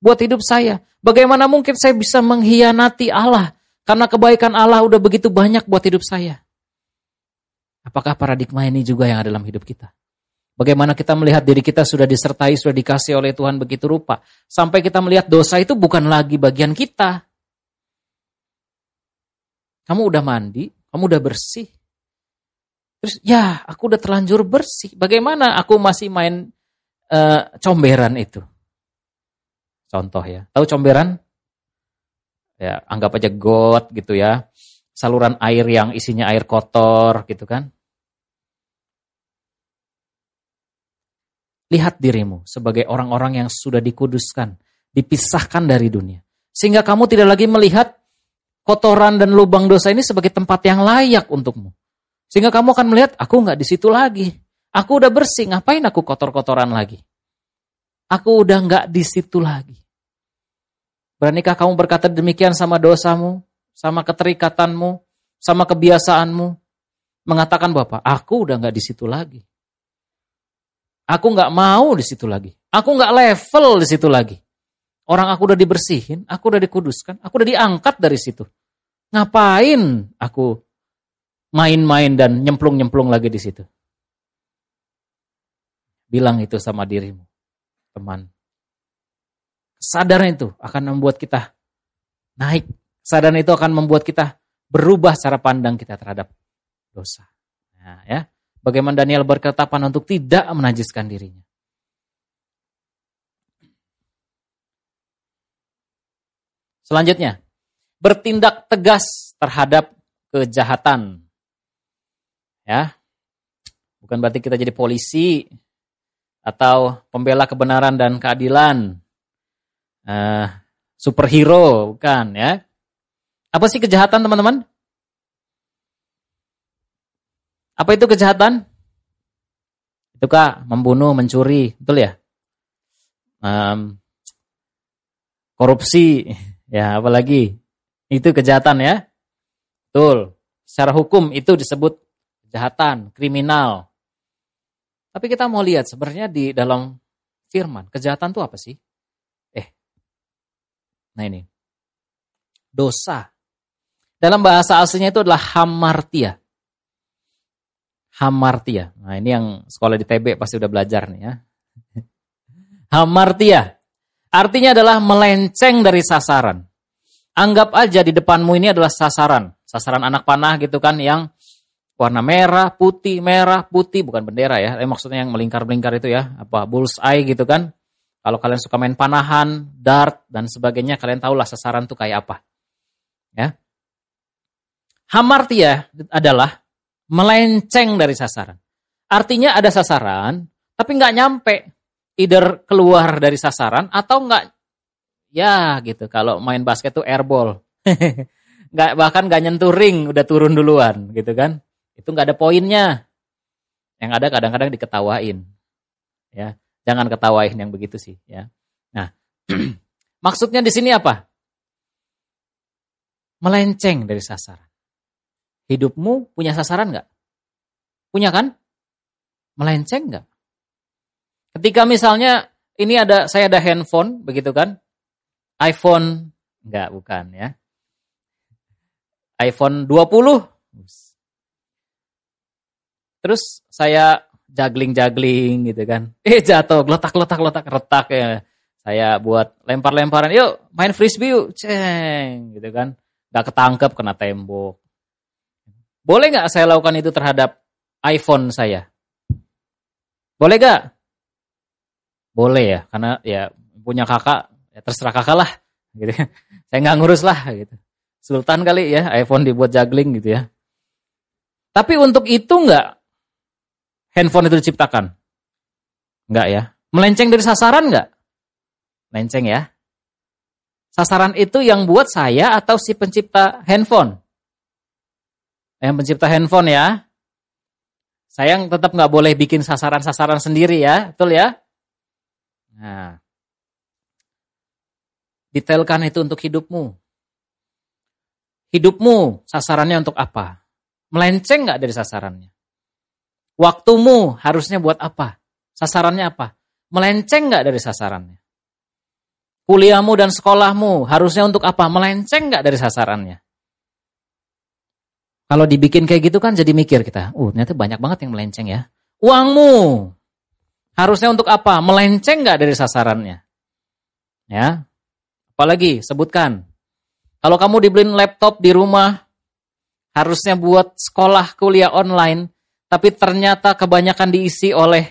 buat hidup saya. Bagaimana mungkin saya bisa mengkhianati Allah? Karena kebaikan Allah udah begitu banyak buat hidup saya. Apakah paradigma ini juga yang ada dalam hidup kita? Bagaimana kita melihat diri kita sudah disertai, sudah dikasih oleh Tuhan begitu rupa. Sampai kita melihat dosa itu bukan lagi bagian kita. Kamu udah mandi, kamu udah bersih. Terus ya aku udah terlanjur bersih. Bagaimana aku masih main uh, comberan itu? Contoh ya. Tahu comberan? Ya, anggap aja got gitu ya. Saluran air yang isinya air kotor gitu kan. Lihat dirimu sebagai orang-orang yang sudah dikuduskan, dipisahkan dari dunia. Sehingga kamu tidak lagi melihat kotoran dan lubang dosa ini sebagai tempat yang layak untukmu. Sehingga kamu akan melihat, aku nggak di situ lagi. Aku udah bersih, ngapain aku kotor-kotoran lagi? Aku udah nggak di situ lagi. Beranikah kamu berkata demikian sama dosamu, sama keterikatanmu, sama kebiasaanmu? Mengatakan bahwa aku udah nggak di situ lagi. Aku nggak mau di situ lagi. Aku nggak level di situ lagi. Orang aku udah dibersihin, aku udah dikuduskan, aku udah diangkat dari situ. Ngapain aku main-main dan nyemplung-nyemplung lagi di situ? Bilang itu sama dirimu, teman. Kesadaran itu akan membuat kita naik. Kesadaran itu akan membuat kita berubah cara pandang kita terhadap dosa. Nah, ya. Bagaimana Daniel berketapan untuk tidak menajiskan dirinya. Selanjutnya, bertindak tegas terhadap kejahatan. Ya. Bukan berarti kita jadi polisi atau pembela kebenaran dan keadilan. Uh, superhero, bukan ya. Apa sih kejahatan teman-teman? Apa itu kejahatan? Itu kak membunuh, mencuri, betul ya? Um, korupsi, ya apalagi itu kejahatan ya, betul. Secara hukum itu disebut kejahatan, kriminal. Tapi kita mau lihat sebenarnya di dalam firman, kejahatan itu apa sih? Eh, nah ini, dosa. Dalam bahasa aslinya itu adalah hamartia hamartia. Nah ini yang sekolah di TB pasti udah belajar nih ya. hamartia. Artinya adalah melenceng dari sasaran. Anggap aja di depanmu ini adalah sasaran. Sasaran anak panah gitu kan yang warna merah, putih, merah, putih. Bukan bendera ya. Eh, maksudnya yang melingkar-melingkar itu ya. Apa bullseye gitu kan. Kalau kalian suka main panahan, dart, dan sebagainya. Kalian tahulah sasaran tuh kayak apa. Ya. Hamartia adalah melenceng dari sasaran. Artinya ada sasaran, tapi nggak nyampe. Either keluar dari sasaran atau nggak, ya gitu. Kalau main basket tuh airball. nggak bahkan nggak nyentuh ring, udah turun duluan gitu kan. Itu nggak ada poinnya. Yang ada kadang-kadang diketawain. Ya, jangan ketawain yang begitu sih. Ya. Nah, maksudnya di sini apa? Melenceng dari sasaran. Hidupmu punya sasaran nggak? Punya kan? Melenceng nggak? Ketika misalnya ini ada saya ada handphone begitu kan? iPhone nggak bukan ya. iPhone 20. Terus saya juggling-juggling gitu kan. Eh jatuh, letak-letak-letak retak ya. Saya buat lempar-lemparan, yuk main frisbee yuk, ceng gitu kan. Gak ketangkep kena tembok. Boleh nggak saya lakukan itu terhadap iPhone saya? Boleh nggak? Boleh ya, karena ya punya kakak, ya terserah kakak lah. Gitu. Saya nggak ngurus lah gitu. Sultan kali ya, iPhone dibuat juggling gitu ya. Tapi untuk itu nggak handphone itu diciptakan? Nggak ya. Melenceng dari sasaran nggak? Melenceng ya. Sasaran itu yang buat saya atau si pencipta handphone? yang pencipta handphone ya. Sayang tetap nggak boleh bikin sasaran-sasaran sendiri ya, betul ya? Nah, detailkan itu untuk hidupmu. Hidupmu sasarannya untuk apa? Melenceng nggak dari sasarannya? Waktumu harusnya buat apa? Sasarannya apa? Melenceng nggak dari sasarannya? Kuliahmu dan sekolahmu harusnya untuk apa? Melenceng nggak dari sasarannya? Kalau dibikin kayak gitu kan jadi mikir kita, uh ternyata banyak banget yang melenceng ya. Uangmu harusnya untuk apa? Melenceng nggak dari sasarannya? Ya, apalagi sebutkan. Kalau kamu dibeliin laptop di rumah, harusnya buat sekolah kuliah online, tapi ternyata kebanyakan diisi oleh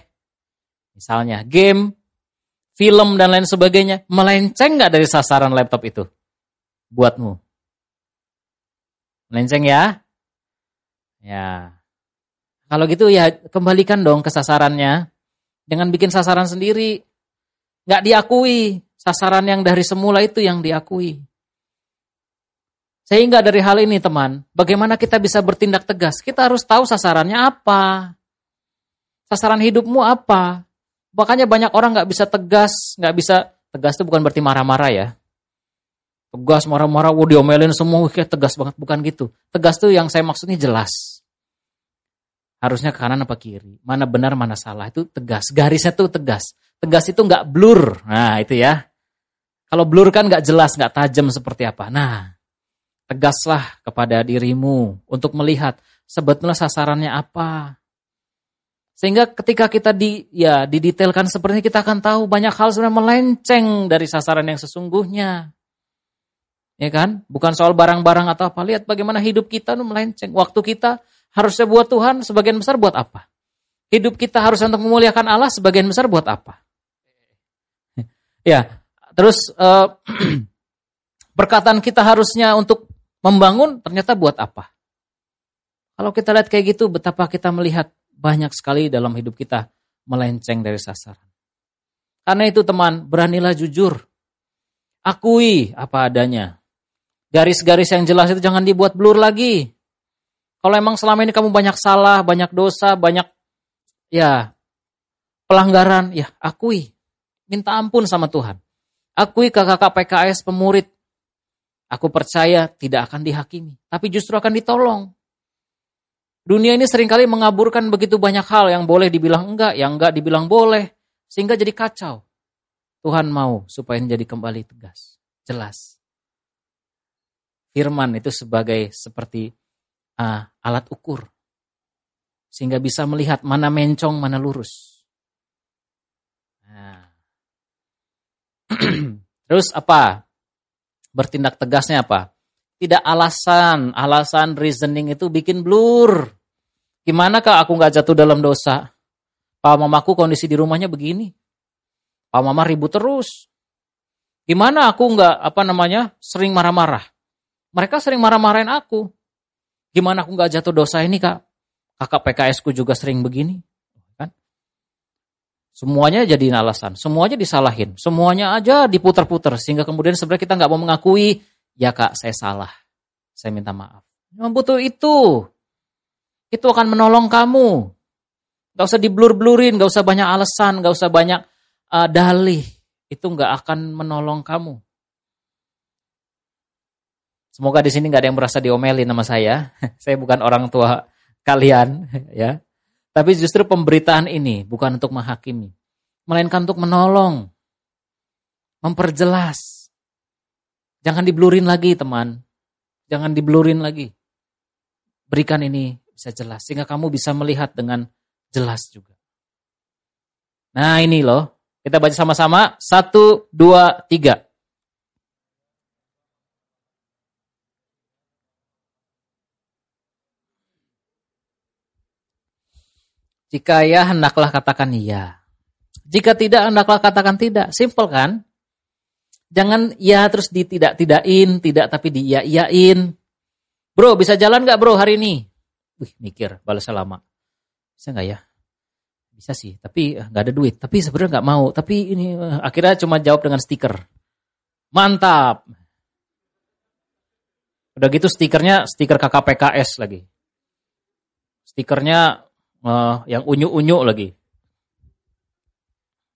misalnya game, film dan lain sebagainya, melenceng nggak dari sasaran laptop itu buatmu? Melenceng ya? Ya. Kalau gitu ya kembalikan dong ke sasarannya dengan bikin sasaran sendiri. Nggak diakui, sasaran yang dari semula itu yang diakui. Sehingga dari hal ini teman, bagaimana kita bisa bertindak tegas? Kita harus tahu sasarannya apa. Sasaran hidupmu apa? Makanya banyak orang nggak bisa tegas, nggak bisa tegas itu bukan berarti marah-marah ya. Tegas marah-marah, wah diomelin semua, kayak tegas banget bukan gitu. Tegas tuh yang saya maksudnya jelas. Harusnya ke kanan apa kiri, mana benar mana salah itu tegas. Garisnya tuh tegas. Tegas itu nggak blur. Nah itu ya. Kalau blur kan nggak jelas, nggak tajam seperti apa. Nah Tegaslah kepada dirimu untuk melihat sebetulnya sasarannya apa. Sehingga ketika kita di ya didetailkan seperti ini kita akan tahu banyak hal sebenarnya melenceng dari sasaran yang sesungguhnya. Ya kan? Bukan soal barang-barang atau apa. Lihat bagaimana hidup kita itu melenceng. Waktu kita harusnya buat Tuhan, sebagian besar buat apa? Hidup kita harus untuk memuliakan Allah, sebagian besar buat apa? Ya, terus uh, perkataan kita harusnya untuk membangun ternyata buat apa? Kalau kita lihat kayak gitu, betapa kita melihat banyak sekali dalam hidup kita melenceng dari sasaran. Karena itu teman, beranilah jujur. Akui apa adanya. Garis-garis yang jelas itu jangan dibuat blur lagi. Kalau emang selama ini kamu banyak salah, banyak dosa, banyak ya pelanggaran, ya akui. Minta ampun sama Tuhan. Akui kakak-kakak PKS pemurid Aku percaya tidak akan dihakimi, tapi justru akan ditolong. Dunia ini sering kali mengaburkan begitu banyak hal yang boleh dibilang enggak, yang enggak dibilang boleh, sehingga jadi kacau. Tuhan mau supaya ini jadi kembali tegas, jelas. Firman itu sebagai seperti uh, alat ukur, sehingga bisa melihat mana mencong, mana lurus. Nah. Terus apa? Bertindak tegasnya apa? Tidak alasan, alasan reasoning itu bikin blur. Gimana kak aku nggak jatuh dalam dosa? Pak mamaku kondisi di rumahnya begini. Pak mama ribut terus. Gimana aku nggak apa namanya sering marah-marah? Mereka sering marah-marahin aku. Gimana aku nggak jatuh dosa ini kak? Kakak PKS ku juga sering begini. Semuanya jadi alasan, semuanya disalahin, semuanya aja diputar-putar sehingga kemudian sebenarnya kita nggak mau mengakui, ya kak saya salah, saya minta maaf. Memang butuh itu, itu akan menolong kamu. Gak usah diblur-blurin, gak usah banyak alasan, gak usah banyak uh, dalih, itu nggak akan menolong kamu. Semoga di sini nggak ada yang merasa diomelin sama saya. saya bukan orang tua kalian, ya. Tapi justru pemberitaan ini bukan untuk menghakimi, melainkan untuk menolong, memperjelas. Jangan diblurin lagi, teman. Jangan diblurin lagi. Berikan ini bisa jelas sehingga kamu bisa melihat dengan jelas juga. Nah, ini loh. Kita baca sama-sama. Satu, dua, tiga. Jika ya, hendaklah katakan iya. Jika tidak, hendaklah katakan tidak. Simple kan? Jangan ya terus ditidak-tidakin, tidak tapi diiya-iyain. Bro, bisa jalan gak bro hari ini? Wih, mikir, balasnya lama. Bisa gak ya? Bisa sih, tapi eh, gak ada duit. Tapi sebenarnya gak mau. Tapi ini eh, akhirnya cuma jawab dengan stiker. Mantap. Udah gitu stikernya stiker KKPKS lagi. Stikernya uh, yang unyu-unyu lagi.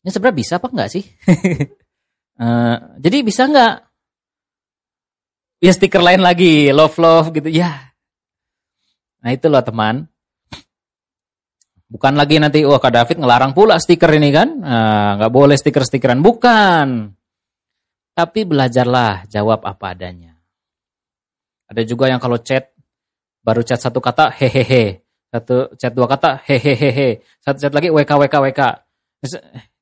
Ini sebenarnya bisa apa enggak sih? uh, jadi bisa enggak? Ya stiker lain lagi, love love gitu ya. Nah itu loh teman. Bukan lagi nanti, wah Kak David ngelarang pula stiker ini kan. Nah, nggak boleh stiker-stikeran. Bukan. Tapi belajarlah jawab apa adanya. Ada juga yang kalau chat, Baru chat satu kata hehehe. Satu chat dua kata hehehe. Satu chat lagi WK WK WK.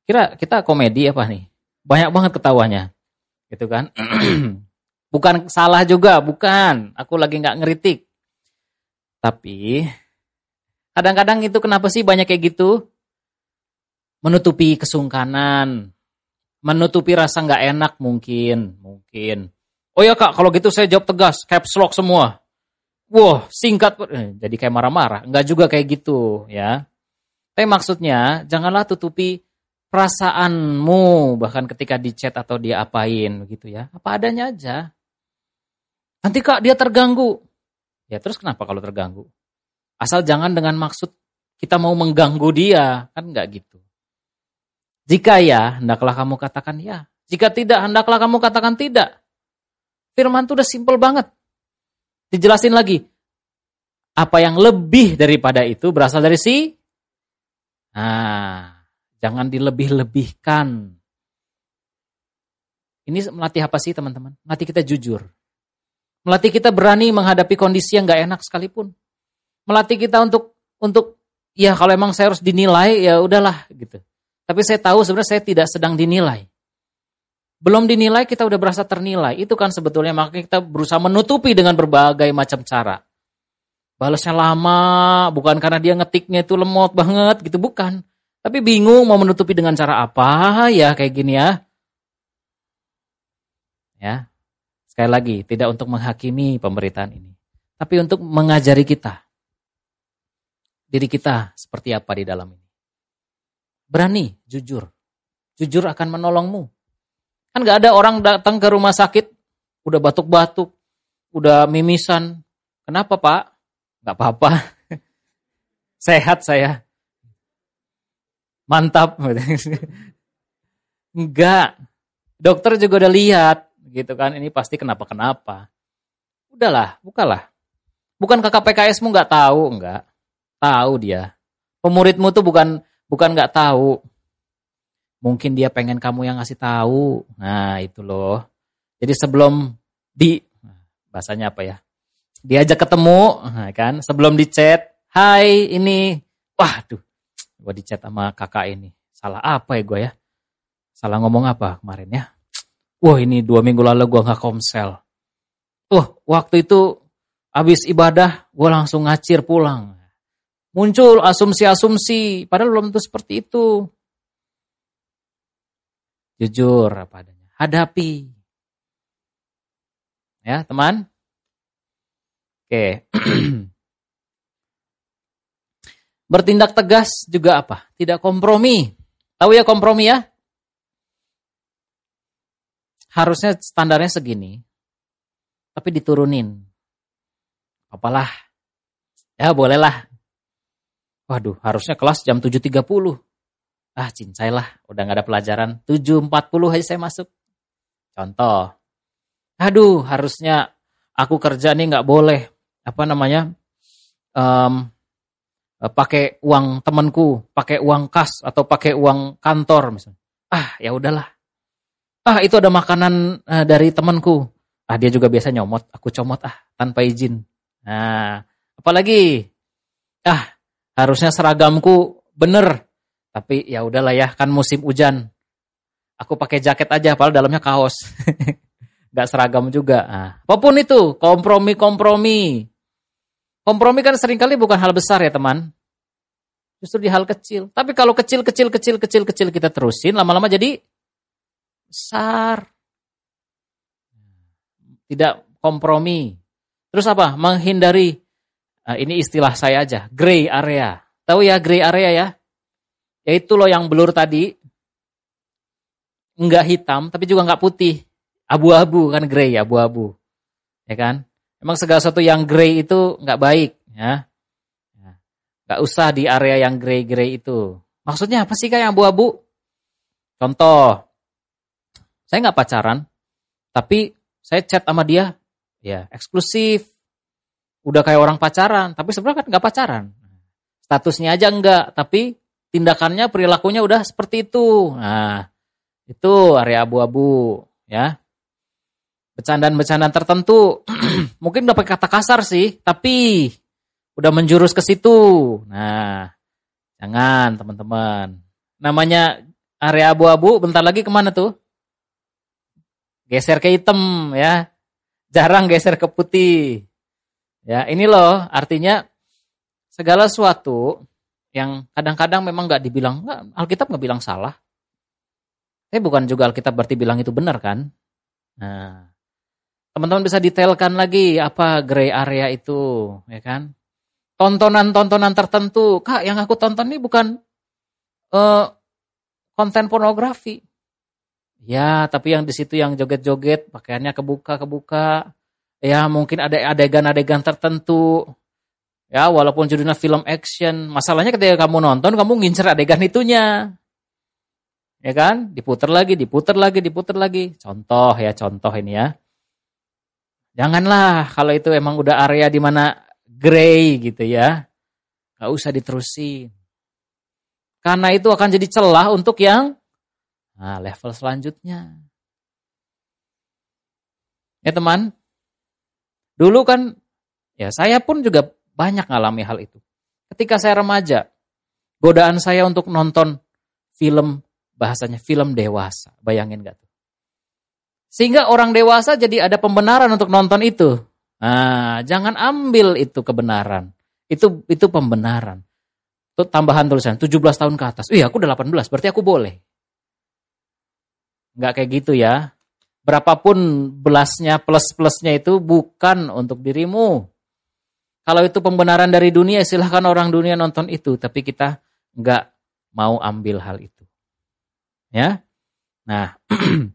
Kira kita komedi apa nih? Banyak banget ketawanya. Gitu kan? bukan salah juga, bukan. Aku lagi nggak ngeritik. Tapi kadang-kadang itu kenapa sih banyak kayak gitu? Menutupi kesungkanan, menutupi rasa nggak enak mungkin, mungkin. Oh ya kak, kalau gitu saya jawab tegas, caps lock semua. Wah, singkat, eh, jadi kayak marah-marah. Nggak juga kayak gitu, ya. Tapi maksudnya, janganlah tutupi perasaanmu, bahkan ketika di chat atau dia apain, begitu ya. Apa adanya aja. Nanti kak, dia terganggu. Ya terus kenapa kalau terganggu? Asal jangan dengan maksud kita mau mengganggu dia, kan nggak gitu. Jika ya, hendaklah kamu katakan ya. Jika tidak, hendaklah kamu katakan tidak. Firman itu udah simpel banget. Dijelasin lagi. Apa yang lebih daripada itu berasal dari si? Nah, jangan dilebih-lebihkan. Ini melatih apa sih teman-teman? Melatih kita jujur. Melatih kita berani menghadapi kondisi yang gak enak sekalipun. Melatih kita untuk untuk ya kalau emang saya harus dinilai ya udahlah gitu. Tapi saya tahu sebenarnya saya tidak sedang dinilai. Belum dinilai kita udah berasa ternilai. Itu kan sebetulnya makanya kita berusaha menutupi dengan berbagai macam cara. Balasnya lama, bukan karena dia ngetiknya itu lemot banget gitu, bukan. Tapi bingung mau menutupi dengan cara apa ya kayak gini ya. Ya. Sekali lagi, tidak untuk menghakimi pemberitaan ini. Tapi untuk mengajari kita. Diri kita seperti apa di dalam ini. Berani, jujur. Jujur akan menolongmu. Kan gak ada orang datang ke rumah sakit, udah batuk-batuk, udah mimisan. Kenapa pak? Gak apa-apa. Sehat saya. Mantap. Enggak. Dokter juga udah lihat gitu kan. Ini pasti kenapa-kenapa. Udahlah, bukalah. Bukan kakak PKSmu nggak tahu, enggak. Tahu dia. Pemuridmu tuh bukan Bukan nggak tahu. Mungkin dia pengen kamu yang ngasih tahu. Nah, itu loh. Jadi sebelum di bahasanya apa ya? Diajak ketemu, nah, kan? Sebelum di chat, "Hai, ini." Waduh. Gua di chat sama kakak ini. Salah apa ya gue ya? Salah ngomong apa kemarin ya? Wah, ini dua minggu lalu gue nggak komsel. Wah, waktu itu habis ibadah, gue langsung ngacir pulang. Muncul asumsi-asumsi, padahal belum tentu seperti itu. Jujur apa adanya. Hadapi. Ya, teman. Oke. Bertindak tegas juga apa? Tidak kompromi. Tahu ya kompromi ya? Harusnya standarnya segini. Tapi diturunin. Apalah. Ya bolehlah Waduh, harusnya kelas jam 7.30. Ah, cincailah, udah gak ada pelajaran. 7.40 aja saya masuk. Contoh. Aduh, harusnya aku kerja nih gak boleh. Apa namanya? Um, pakai uang temanku, pakai uang kas atau pakai uang kantor misalnya. Ah, ya udahlah. Ah, itu ada makanan uh, dari temanku. Ah, dia juga biasa nyomot, aku comot ah tanpa izin. Nah, apalagi ah Harusnya seragamku bener. Tapi ya udahlah ya, kan musim hujan. Aku pakai jaket aja, padahal dalamnya kaos. Gak seragam juga. Nah, apa pun itu, kompromi-kompromi. Kompromi kan sering kali bukan hal besar ya teman. Justru di hal kecil. Tapi kalau kecil, kecil, kecil, kecil, kecil kita terusin, lama-lama jadi besar. Tidak kompromi. Terus apa? Menghindari Nah, ini istilah saya aja, gray area. Tahu ya gray area ya? Yaitu loh yang blur tadi, enggak hitam tapi juga enggak putih. Abu-abu kan gray, abu-abu. Ya kan? Emang segala sesuatu yang gray itu enggak baik. Ya. Enggak usah di area yang gray-gray itu. Maksudnya apa sih kayak abu-abu? Contoh, saya enggak pacaran, tapi saya chat sama dia, ya eksklusif, udah kayak orang pacaran, tapi sebenarnya kan nggak pacaran. Statusnya aja enggak, tapi tindakannya, perilakunya udah seperti itu. Nah, itu area abu-abu, ya. Bercandaan-bercandaan tertentu. Mungkin udah pakai kata kasar sih, tapi udah menjurus ke situ. Nah, jangan teman-teman. Namanya area abu-abu, bentar lagi ke mana tuh? Geser ke hitam ya. Jarang geser ke putih. Ya, ini loh artinya segala sesuatu yang kadang-kadang memang nggak dibilang, Alkitab nggak bilang salah. Tapi bukan juga Alkitab berarti bilang itu benar kan? Nah, teman-teman bisa detailkan lagi apa gray area itu, ya kan? Tontonan-tontonan tertentu, kak yang aku tonton ini bukan uh, konten pornografi. Ya, tapi yang di situ yang joget-joget, pakaiannya kebuka-kebuka. Ya, mungkin ada adegan-adegan tertentu. Ya, walaupun judulnya film action, masalahnya ketika kamu nonton, kamu ngincer adegan itunya. Ya kan? Diputer lagi, diputer lagi, diputer lagi. Contoh ya, contoh ini ya. Janganlah kalau itu emang udah area di mana gray gitu ya. Gak usah diterusin. Karena itu akan jadi celah untuk yang Nah, level selanjutnya. Ya teman, dulu kan ya saya pun juga banyak ngalami hal itu. Ketika saya remaja, godaan saya untuk nonton film bahasanya film dewasa. Bayangin gak tuh? Sehingga orang dewasa jadi ada pembenaran untuk nonton itu. Nah, jangan ambil itu kebenaran. Itu itu pembenaran. Itu tambahan tulisan 17 tahun ke atas. Iya, aku udah 18, berarti aku boleh. Nggak kayak gitu ya. Berapapun belasnya, plus-plusnya itu bukan untuk dirimu. Kalau itu pembenaran dari dunia, silahkan orang dunia nonton itu. Tapi kita nggak mau ambil hal itu. Ya, Nah,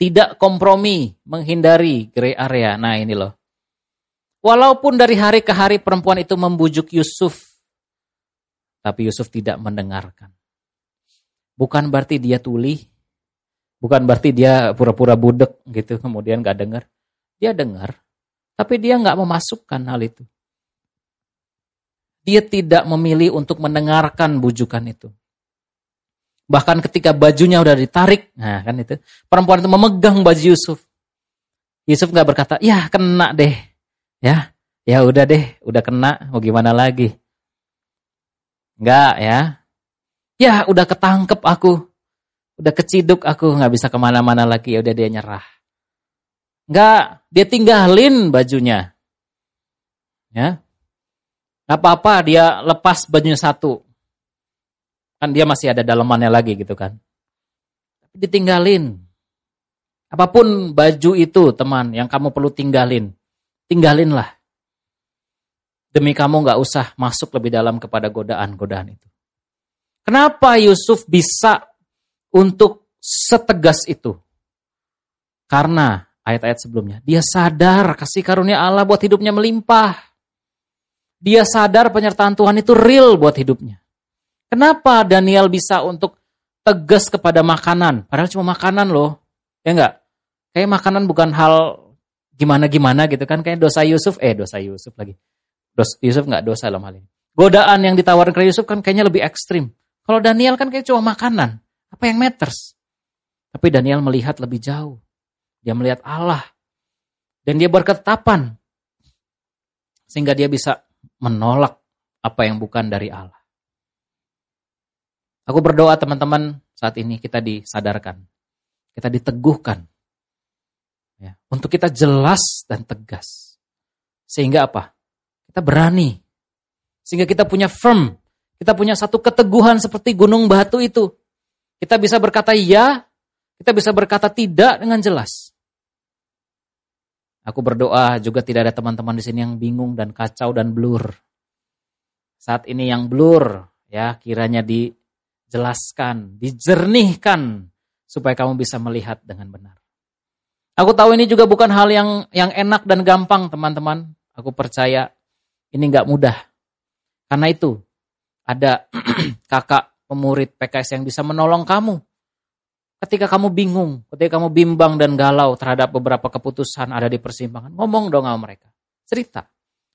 tidak kompromi, menghindari gray area. Nah ini loh. Walaupun dari hari ke hari perempuan itu membujuk Yusuf, tapi Yusuf tidak mendengarkan. Bukan berarti dia tuli, Bukan berarti dia pura-pura budek gitu kemudian gak dengar. Dia dengar, tapi dia nggak memasukkan hal itu. Dia tidak memilih untuk mendengarkan bujukan itu. Bahkan ketika bajunya udah ditarik, nah kan itu perempuan itu memegang baju Yusuf. Yusuf nggak berkata, ya kena deh, ya, ya udah deh, udah kena, mau gimana lagi? Enggak ya, ya udah ketangkep aku, Udah keciduk aku nggak bisa ke mana-mana lagi, ya udah dia nyerah. Nggak, dia tinggalin bajunya. Ya, nggak apa-apa dia lepas bajunya satu. Kan dia masih ada dalamannya lagi gitu kan. Tapi ditinggalin. Apa pun baju itu teman yang kamu perlu tinggalin. Tinggalinlah. Demi kamu nggak usah masuk lebih dalam kepada godaan-godaan itu. Kenapa Yusuf bisa untuk setegas itu. Karena ayat-ayat sebelumnya, dia sadar kasih karunia Allah buat hidupnya melimpah. Dia sadar penyertaan Tuhan itu real buat hidupnya. Kenapa Daniel bisa untuk tegas kepada makanan? Padahal cuma makanan loh. Ya enggak? Kayak makanan bukan hal gimana-gimana gitu kan. Kayak dosa Yusuf, eh dosa Yusuf lagi. Dos, Yusuf enggak dosa dalam hal ini. Godaan yang ditawarkan ke Yusuf kan kayaknya lebih ekstrim. Kalau Daniel kan kayak cuma makanan. Apa yang matters? Tapi Daniel melihat lebih jauh. Dia melihat Allah. Dan dia berketapan. Sehingga dia bisa menolak apa yang bukan dari Allah. Aku berdoa teman-teman saat ini kita disadarkan. Kita diteguhkan. Ya, untuk kita jelas dan tegas. Sehingga apa? Kita berani. Sehingga kita punya firm. Kita punya satu keteguhan seperti gunung batu itu. Kita bisa berkata ya, kita bisa berkata tidak dengan jelas. Aku berdoa juga tidak ada teman-teman di sini yang bingung dan kacau dan blur. Saat ini yang blur, ya kiranya dijelaskan, dijernihkan supaya kamu bisa melihat dengan benar. Aku tahu ini juga bukan hal yang yang enak dan gampang, teman-teman. Aku percaya ini nggak mudah. Karena itu ada kakak pemurid PKS yang bisa menolong kamu. Ketika kamu bingung, ketika kamu bimbang dan galau terhadap beberapa keputusan ada di persimpangan, ngomong dong sama mereka. Cerita.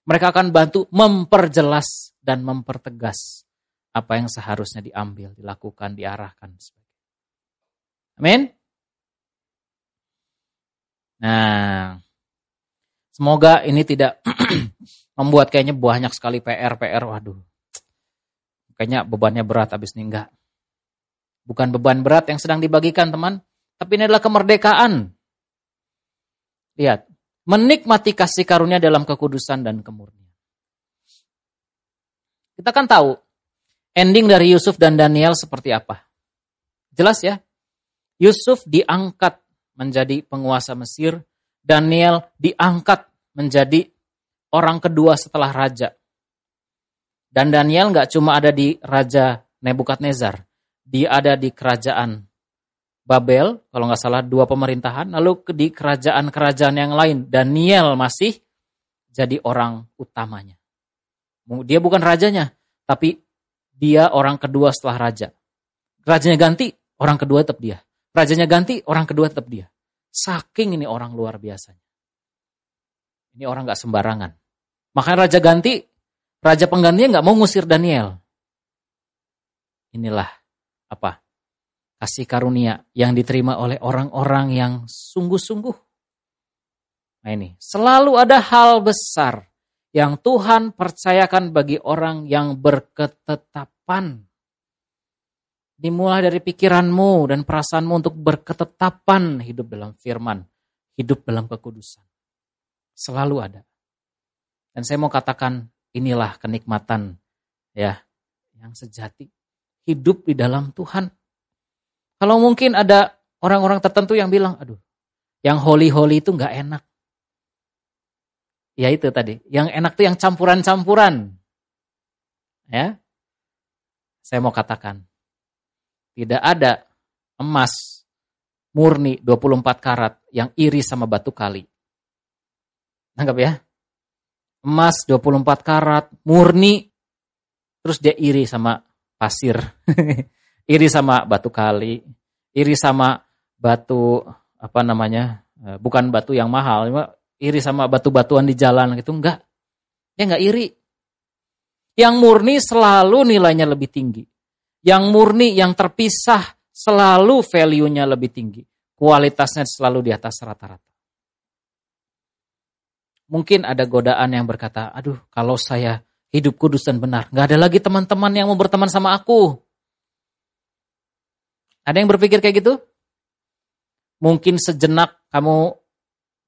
Mereka akan bantu memperjelas dan mempertegas apa yang seharusnya diambil, dilakukan, diarahkan. Amin. Nah, semoga ini tidak membuat kayaknya banyak sekali PR, PR, waduh. Kayaknya bebannya berat habis ini enggak. Bukan beban berat yang sedang dibagikan teman, tapi ini adalah kemerdekaan. Lihat, menikmati kasih karunia dalam kekudusan dan kemurnian. Kita kan tahu ending dari Yusuf dan Daniel seperti apa. Jelas ya? Yusuf diangkat menjadi penguasa Mesir, Daniel diangkat menjadi orang kedua setelah raja. Dan Daniel nggak cuma ada di Raja Nebukadnezar, dia ada di kerajaan Babel, kalau nggak salah dua pemerintahan, lalu di kerajaan-kerajaan yang lain, Daniel masih jadi orang utamanya. Dia bukan rajanya, tapi dia orang kedua setelah raja. Rajanya ganti, orang kedua tetap dia. Rajanya ganti, orang kedua tetap dia. Saking ini orang luar biasanya. Ini orang nggak sembarangan. Makanya raja ganti, raja penggantinya nggak mau ngusir Daniel. Inilah apa kasih karunia yang diterima oleh orang-orang yang sungguh-sungguh. Nah ini, selalu ada hal besar yang Tuhan percayakan bagi orang yang berketetapan. Dimulai dari pikiranmu dan perasaanmu untuk berketetapan hidup dalam firman, hidup dalam kekudusan. Selalu ada. Dan saya mau katakan inilah kenikmatan ya yang sejati hidup di dalam Tuhan. Kalau mungkin ada orang-orang tertentu yang bilang, aduh, yang holy-holy itu nggak enak. Ya itu tadi, yang enak tuh yang campuran-campuran. Ya, saya mau katakan, tidak ada emas murni 24 karat yang iri sama batu kali. Anggap ya. Emas 24 karat murni terus dia iri sama pasir. iri sama batu kali, iri sama batu apa namanya? Eh, bukan batu yang mahal, iri sama batu-batuan di jalan gitu enggak. Dia enggak iri. Yang murni selalu nilainya lebih tinggi. Yang murni yang terpisah selalu value-nya lebih tinggi. Kualitasnya selalu di atas rata-rata. Mungkin ada godaan yang berkata, aduh kalau saya hidup kudus dan benar. Nggak ada lagi teman-teman yang mau berteman sama aku. Ada yang berpikir kayak gitu? Mungkin sejenak kamu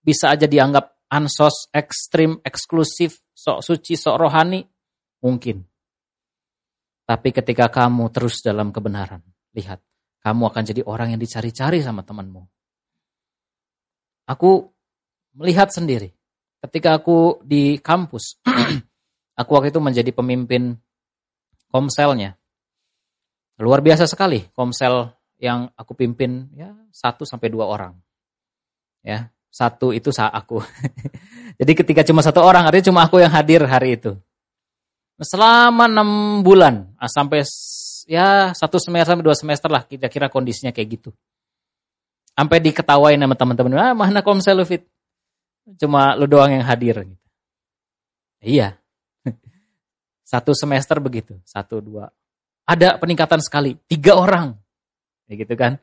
bisa aja dianggap ansos, ekstrim, eksklusif, sok suci, sok rohani. Mungkin. Tapi ketika kamu terus dalam kebenaran, lihat, kamu akan jadi orang yang dicari-cari sama temanmu. Aku melihat sendiri, ketika aku di kampus, Aku waktu itu menjadi pemimpin komselnya. Luar biasa sekali komsel yang aku pimpin ya satu sampai dua orang. Ya, satu itu saat aku. Jadi ketika cuma satu orang, artinya cuma aku yang hadir hari itu. Selama enam bulan, ah, sampai ya satu semester sampai dua semester lah kira-kira kondisinya kayak gitu. Sampai diketawain sama teman-teman, ah mana komsel lu fit? Cuma lu doang yang hadir. Iya, satu semester begitu, satu dua. Ada peningkatan sekali, tiga orang. Ya gitu kan.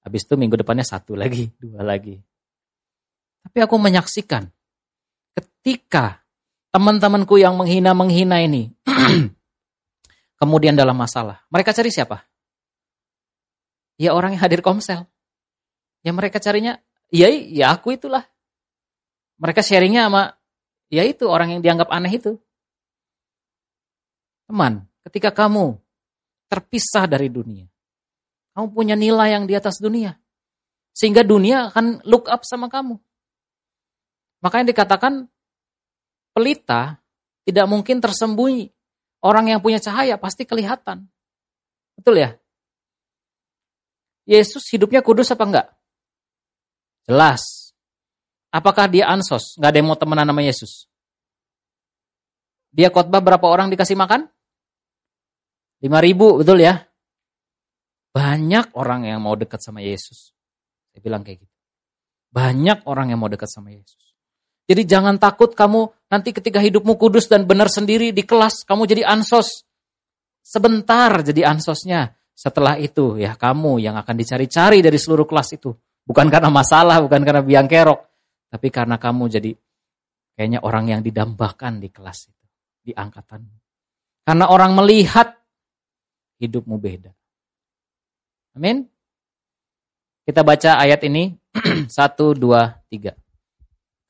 Habis itu minggu depannya satu lagi, dua lagi. Tapi aku menyaksikan ketika teman-temanku yang menghina-menghina ini kemudian dalam masalah, mereka cari siapa? Ya orang yang hadir komsel. Ya mereka carinya, ya, ya aku itulah. Mereka sharingnya sama, ya itu orang yang dianggap aneh itu. Teman, ketika kamu terpisah dari dunia, kamu punya nilai yang di atas dunia. Sehingga dunia akan look up sama kamu. Makanya dikatakan pelita tidak mungkin tersembunyi. Orang yang punya cahaya pasti kelihatan. Betul ya? Yesus hidupnya kudus apa enggak? Jelas. Apakah dia ansos? Enggak ada yang mau temenan sama Yesus? Dia khotbah berapa orang dikasih makan? 5 ribu, betul ya? Banyak orang yang mau dekat sama Yesus. Saya bilang kayak gitu. Banyak orang yang mau dekat sama Yesus. Jadi jangan takut kamu nanti ketika hidupmu kudus dan benar sendiri di kelas, kamu jadi ansos. Sebentar jadi ansosnya. Setelah itu ya kamu yang akan dicari-cari dari seluruh kelas itu. Bukan karena masalah, bukan karena biang kerok. Tapi karena kamu jadi kayaknya orang yang didambakan di kelas itu, di angkatan. Karena orang melihat hidupmu beda. Amin. Kita baca ayat ini. Satu, dua, tiga.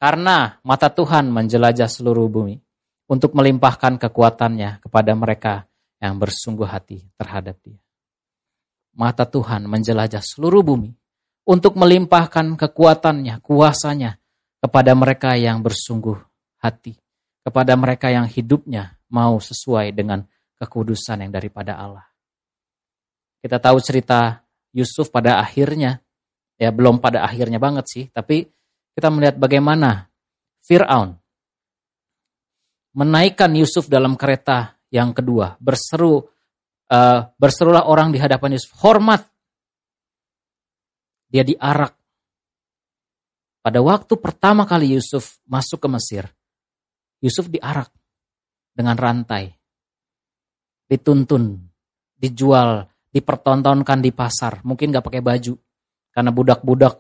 Karena mata Tuhan menjelajah seluruh bumi untuk melimpahkan kekuatannya kepada mereka yang bersungguh hati terhadap dia. Mata Tuhan menjelajah seluruh bumi untuk melimpahkan kekuatannya, kuasanya kepada mereka yang bersungguh hati, kepada mereka yang hidupnya mau sesuai dengan kekudusan yang daripada Allah. Kita tahu cerita Yusuf pada akhirnya, ya belum pada akhirnya banget sih, tapi kita melihat bagaimana Fir'aun menaikkan Yusuf dalam kereta yang kedua, berseru uh, berserulah orang di hadapan Yusuf, hormat. Dia diarak. Pada waktu pertama kali Yusuf masuk ke Mesir, Yusuf diarak dengan rantai, dituntun, dijual, dipertontonkan di pasar, mungkin gak pakai baju, karena budak-budak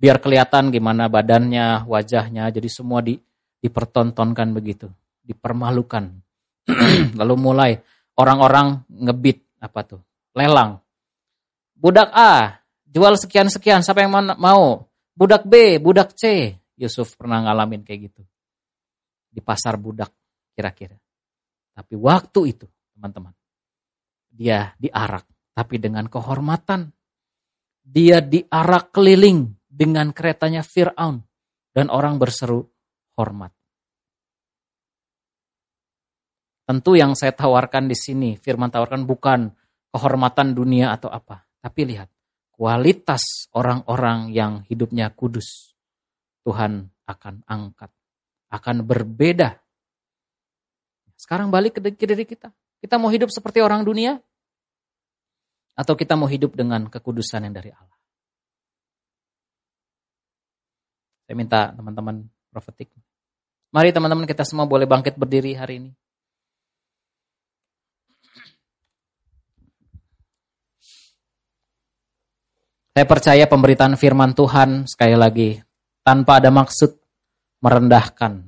biar kelihatan gimana badannya, wajahnya, jadi semua di, dipertontonkan begitu, dipermalukan. Lalu mulai orang-orang ngebit apa tuh, lelang. Budak A jual sekian-sekian, siapa yang mau? Budak B, budak C. Yusuf pernah ngalamin kayak gitu. Di pasar budak kira-kira. Tapi waktu itu, teman-teman, dia diarak, tapi dengan kehormatan. Dia diarak keliling dengan keretanya Fir'aun. Dan orang berseru hormat. Tentu yang saya tawarkan di sini, firman tawarkan bukan kehormatan dunia atau apa. Tapi lihat, kualitas orang-orang yang hidupnya kudus. Tuhan akan angkat, akan berbeda. Sekarang balik ke diri kita. Kita mau hidup seperti orang dunia? Atau kita mau hidup dengan kekudusan yang dari Allah? Saya minta teman-teman profetik. Mari teman-teman kita semua boleh bangkit berdiri hari ini. Saya percaya pemberitaan firman Tuhan sekali lagi tanpa ada maksud merendahkan,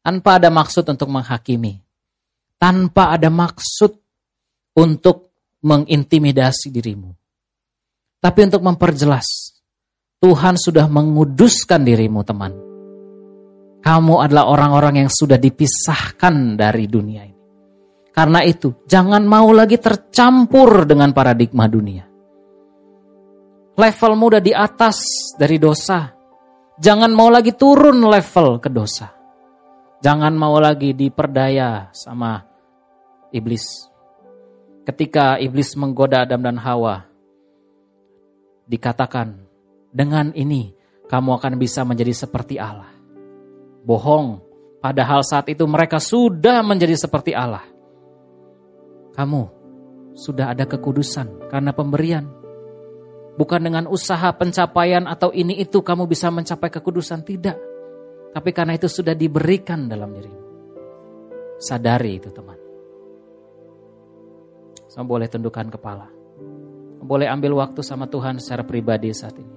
tanpa ada maksud untuk menghakimi, tanpa ada maksud untuk mengintimidasi dirimu. Tapi untuk memperjelas Tuhan sudah menguduskan dirimu teman. Kamu adalah orang-orang yang sudah dipisahkan dari dunia ini. Karena itu, jangan mau lagi tercampur dengan paradigma dunia. Levelmu udah di atas dari dosa. Jangan mau lagi turun level ke dosa. Jangan mau lagi diperdaya sama iblis. Ketika iblis menggoda Adam dan Hawa, dikatakan dengan ini kamu akan bisa menjadi seperti Allah. Bohong, padahal saat itu mereka sudah menjadi seperti Allah. Kamu sudah ada kekudusan karena pemberian. Bukan dengan usaha pencapaian atau ini itu kamu bisa mencapai kekudusan, tidak. Tapi karena itu sudah diberikan dalam dirimu. Sadari itu teman. Kamu boleh tundukkan kepala. Boleh ambil waktu sama Tuhan secara pribadi saat ini.